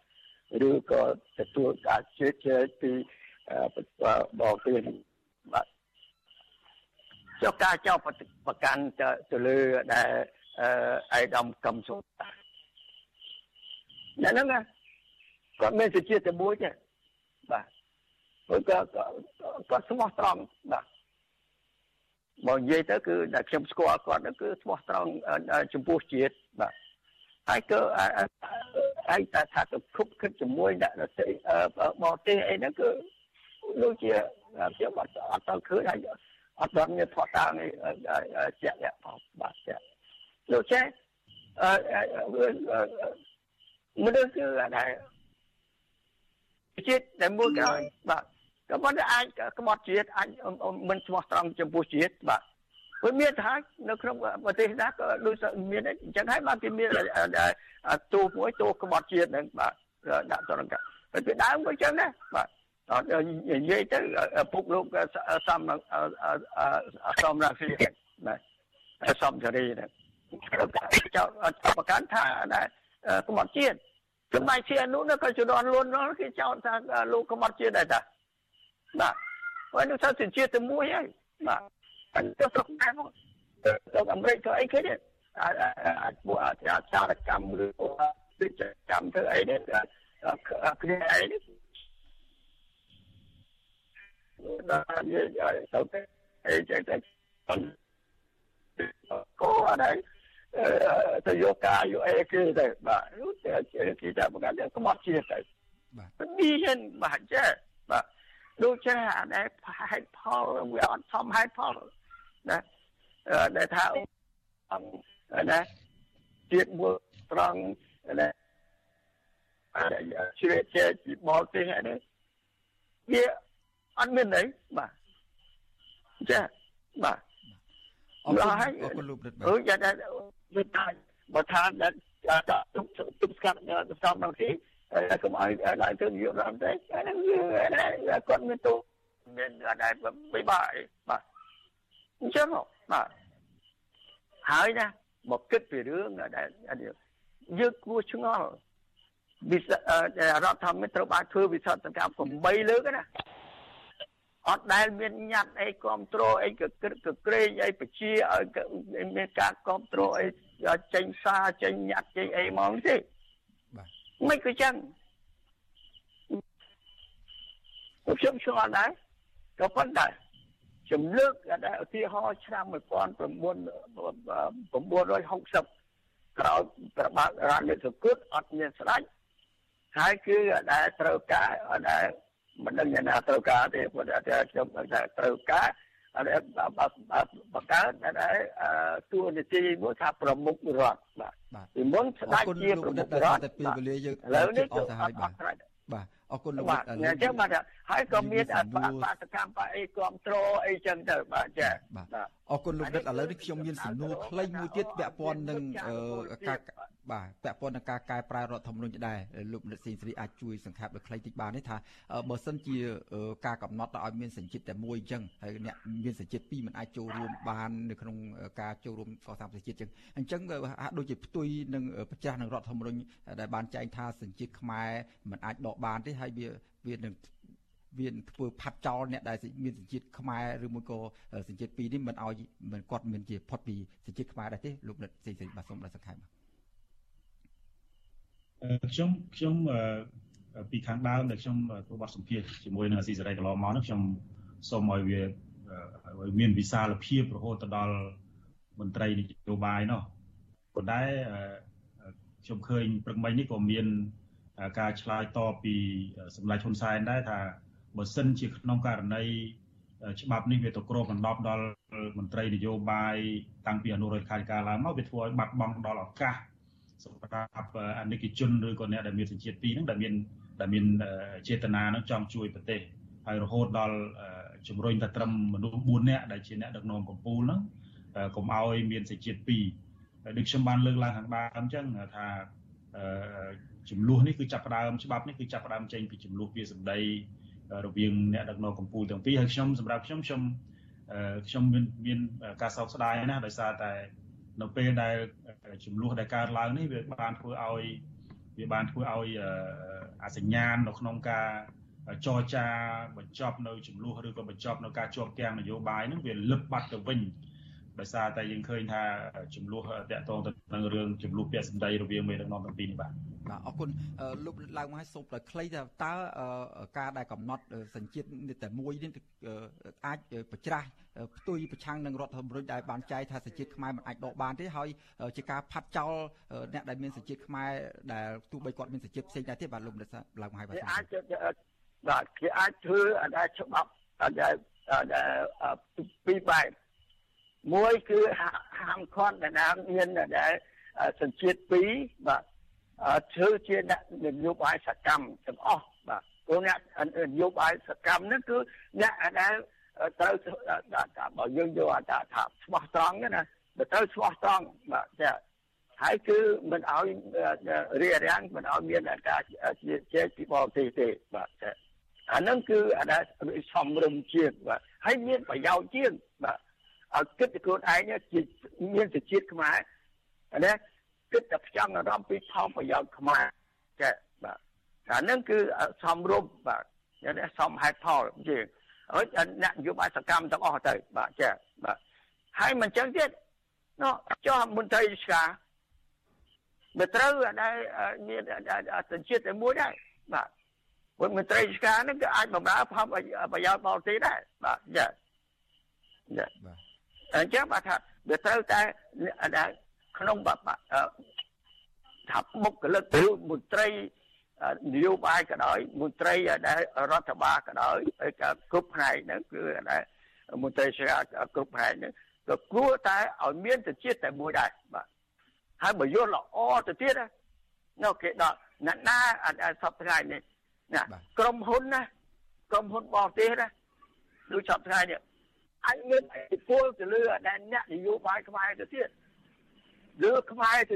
ឬក៏ទទួលការជឿជឿពីបរទេសបាទចុះការចោទប្រកាន់ទៅលើដែលអៃដាមកំសុតាហ្នឹងណាគាត់មានសេចក្ដីតែមួយទេបាទព្រោះគាត់គាត់ស្មោះត្រង់បាទមកនិយាយទៅគឺដែលខ្ញុំស្គាល់គាត់គឺស្មោះត្រង់ចំពោះជាតិបាទហើយក៏ ហើយតែថាទៅគប់គិតជាមួយអ្នកដទៃបរទេសអីហ្នឹងគឺដូចជាខ្ញុំអត់អត់ទៅឃើញហើយអត់ដល់មានផតតានេះជាក់លាក់ផងបាទចាលោកចេះអឺមនុស្សគឺអាដែរជាតិតែមួយក្រោយបាទក៏ប៉ុន្តែអាចក្បត់ជាតិអាចមិនស្មោះត្រង់ចំពោះជាតិបាទ វាមានថានៅក្នុងប្រទេសណាក៏ដូចមានអញ្ចឹងហើយបានគេមានទូមួយទូក្បត់ជាតិហ្នឹងបាទដាក់តរង្កាហើយពីដើមក៏អញ្ចឹងដែរបាទអត់និយាយទៅពុកលោកសំសំរាស៊ីណាសំចរីហ្នឹងចៅប្រកាន់ថាដែរក្បត់ជាតិចំណែកជានោះក៏ជំនាន់លួននោះគេចោទថាលោកក្បត់ជាតិដែរតាបាទហើយនោះថាជាតិតែមួយហើយបាទ ទៅស្រុកដែរមកទៅអាមេរិកទៅអីគេទេអាចពួកអាចារកម្មឬវិជ្ជកម្មទៅអីនេះគ្នាអីនេះដល់និយាយទៅទៅអីចេះតែក៏អត់ហើយទៅយកការយកអីគេទៅបាទនោះតែគេតែបង្កើតក្បត់ជាទៅបាទមានបាទចេះបាទដូចជាអានេះហេតុផលវាអត់សមហេតុផល ណាដែលថាណាទៀតមួយត្រង់ណាជ្រៀតជ្រែកពីបរទេសហ្នឹងវាអត់មានអីបាទចាបាទអរគុណអរគុណលោកអឺយ៉ាងណាវាថាបើថាដល់ទុកទុកស្កាត់ដល់ស្កាត់ដល់ទីកុំឲ្យដល់ទៅយកដល់តែហ្នឹងគាត់មានទូមានអត់ដែរបីបាយបាទ អញ្ចឹងបាទហើយណាមកគិតពីរឿងដែលយើងគួរឆ្ងល់វិសរដ្ឋធម្មនុញ្ញត្រូវបានធ្វើវិសោធនកម្ម8លើកណាអត់ដែលមានញត្តិអីគ្រប់គ្រងអីកក្រឹកកក្រែងអីបជាឲ្យមានការគ្រប់គ្រងអីចេញសារចេញញត្តិចេញអីមកទេបាទមិនក៏ចឹងខ្ញុំឆ្ងល់ដែរក៏ប៉ុន្តែ ចំលើកដែលឧទាហរណ៍ឆ្នាំ1960ក្រោយប្របាទរដ្ឋនិសគុតអត់មានស្ដេចហើយគឺដែលត្រូវការដែលមិនដឹងយ៉ាងណាត្រូវការទេព្រោះតែខ្ញុំថាត្រូវការអរបង្កើតដែលតួនាទីមួយថាប្រមុខរដ្ឋបាទពីមុនស្ដេចជាប្រមុខរដ្ឋតែពេលវេលាយើងឥឡូវនេះអស់ទៅហើយបាទបាទ អរគុណលោកបាទអញ្ចឹងបាទហើយក៏មានបាតកម្មបាអីគ្រប់គ្រងអីចឹងទៅបាទចាបាទអរគុណលោកដិតឥឡូវនេះខ្ញុំមានសំណួរខ្លីមួយទៀតពាក់ព័ន្ធនឹងការ បាទពាក់ព័ន្ធនឹងការកែប្រែរដ្ឋធម្មនុញ្ញដែរលោកមនិតសេងសេរីអាចជួយសង្ខេបដល់ខ្លីតិចបានទេថាបើសិនជាការកំណត់ឲ្យមានសញ្ជាតិតែមួយអញ្ចឹងហើយអ្នកមានសញ្ជាតិពីរមិនអាចចូលរួមបាននៅក្នុងការចូលរួមកសាងសញ្ជាតិអញ្ចឹងអញ្ចឹងហាក់ដូចជាផ្ទុយនឹងប្រចាស់នឹងរដ្ឋធម្មនុញ្ញដែលបានចែងថាសញ្ជាតិខ្មែរមិនអាចដកបានទេហើយវាវានឹងវាធ្វើផាត់ចោលអ្នកដែលមានសញ្ជាតិខ្មែរឬមួយក៏សញ្ជាតិពីរនេះមិនឲ្យមិនគាត់មានជាផុតពីសញ្ជាតិខ្មែរដែរទេលោកនិតសេងសេរីបាទសូមដល់សង្ខេបបាទ ខ្ញុំខ្ញុំពីខាងដើមដែលខ្ញុំធ្វើបទសម្ភាសជាមួយនឹងអាស៊ីសេរីកន្លងមកនោះខ្ញុំសូមឲ្យវាឲ្យមានវិសាលភាពរហូតទៅដល់មន្ត្រីនយោបាយនោះប៉ុន្តែខ្ញុំឃើញព្រឹកមិញនេះក៏មានការឆ្លើយតបពីសម្ដេចហ៊ុនសែនដែរថាបើសិនជាក្នុងករណីច្បាប់នេះវាទៅគ្របដណ្ដប់ដល់មន្ត្រីនយោបាយតាំងពីអនុរដ្ឋាភិបាលឡើងមកវាធ្វើឲ្យបាត់បង់ដល់ឱកាស សម្រាប់អនិកជនឬក៏អ្នកដែលមានសញ្ជាតិពីរហ្នឹងដែលមានដែលមានចេតនានឹងចង់ជួយប្រទេសហើយរហូតដល់ជំរុញតែត្រឹមមនុស្ស4នាក់ដែលជាអ្នកដឹកនាំកម្ពុជាហ្នឹងកុំឲ្យមានសញ្ជាតិពីរហើយដូចខ្ញុំបានលើកឡើងខាងដើមអញ្ចឹងថាចំនួននេះគឺចាប់ផ្ដើមច្បាប់នេះគឺចាប់ផ្ដើមចេញពីចំនួនវាសម្ដីរវាងអ្នកដឹកនាំកម្ពុជាទាំងពីរហើយខ្ញុំសម្រាប់ខ្ញុំខ្ញុំខ្ញុំមានមានការសោកស្ដាយណាស់ដោយសារតែ នៅពេលដែលចំនួនដែលកើតឡើងនេះវាបានធ្វើឲ្យវាបានធ្វើឲ្យអសញ្ញាណនៅក្នុងការចរចាបញ្ចប់នៅចំនួនឬក៏បញ្ចប់នៅការជាប់គាំងនយោបាយហ្នឹងវាលឹបបាត់ទៅវិញដោយសារតែយើងឃើញថាចំនួនតកតងទៅនឹងរឿងចំនួនពាក្យសម្ដីរវាងមេដឹកនាំទាំងពីរនេះបាទ បាទអរគុណលោកឡើងមកឲ្យសូមតែខ្លីថាតើការដែលកំណត់សញ្ជាតិតែមួយនេះអាចប្រច្រាស់ផ្ទុយប្រឆាំងនឹងរដ្ឋធម្មនុញ្ញដែលបានចែកថាសញ្ជាតិខ្មែរមិនអាចដកបានទេហើយជាការផាត់ចោលអ្នកដែលមានសញ្ជាតិខ្មែរដែលទោះបីគាត់មានសញ្ជាតិផ្សេងដែរទេបាទលោករដ្ឋឡើងមកឲ្យបាទអាចបាទគេអាចធ្វើអដែលច្បាប់អដែលពីរបែបមួយគឺហាមឃាត់ដែលមានដែលសញ្ជាតិពីរបាទ ធ្វើជាអ្នកនយោបាយសកម្មទាំងអស់បាទព្រោះអ្នកនយោបាយសកម្មហ្នឹងគឺអ្នកដែលត្រូវបើយើងយកថាថាស្មោះត្រង់ណាបើត្រូវស្មោះត្រង់បាទចាហើយគឺមិនឲ្យរៀបរៀងមិនឲ្យមានការជែកពីបរទេសទេបាទចាអាហ្នឹងគឺអាដែលសំរុំជាងបាទហើយមានប្រយោជន៍ជាងបាទឲ្យគិតទៅខ្លួនឯងជាមានសេចក្ដីខ្មែរណា គិតតែផ្ចង់អារម្មណ៍ពីផលប្រយោជន៍ខ្មែរចាបាទអាហ្នឹងគឺសំរុំបាទយ៉ាងសំហេតុផលជាងហើយអ្នកនយោបាយសកម្មទាំងអស់ទៅបាទចាបាទហើយមិនចឹងទៀតនោះចុះមន្ត្រីរាជការមិនត្រូវដែលមានសញ្ជាតិតែមួយដែរបាទព្រោះមន្ត្រីរាជការហ្នឹងគឺអាចបម្រើផលប្រយោជន៍បរទេសដែរបាទចាចាបាទអញ្ចឹងបាទថាវាត្រូវតែ ក្នុងថាបុគ្គលិកឬមន្ត្រីនយោបាយក៏ដោយមន្ត្រីដែលរដ្ឋបាលក៏ដោយគ្រប់ផ្នែកហ្នឹងគឺដែលមន្ត្រីស្រាគ្រប់ផ្នែកហ្នឹងក៏គួរតែឲ្យមានទៅជាតិតែមួយដែរបាទហើយបើយល់ល្អទៅទៀតនោះគេដល់អ្នកណាអត់សពថ្ងៃនេះណាក្រុមហ៊ុនណាក្រុមហ៊ុនបរទេសណាដូចសពថ្ងៃនេះអាចមានឥទ្ធិពលទៅលើអ្នកនយោបាយខ្មែរទៅទៀត លើខ្មែរទៅ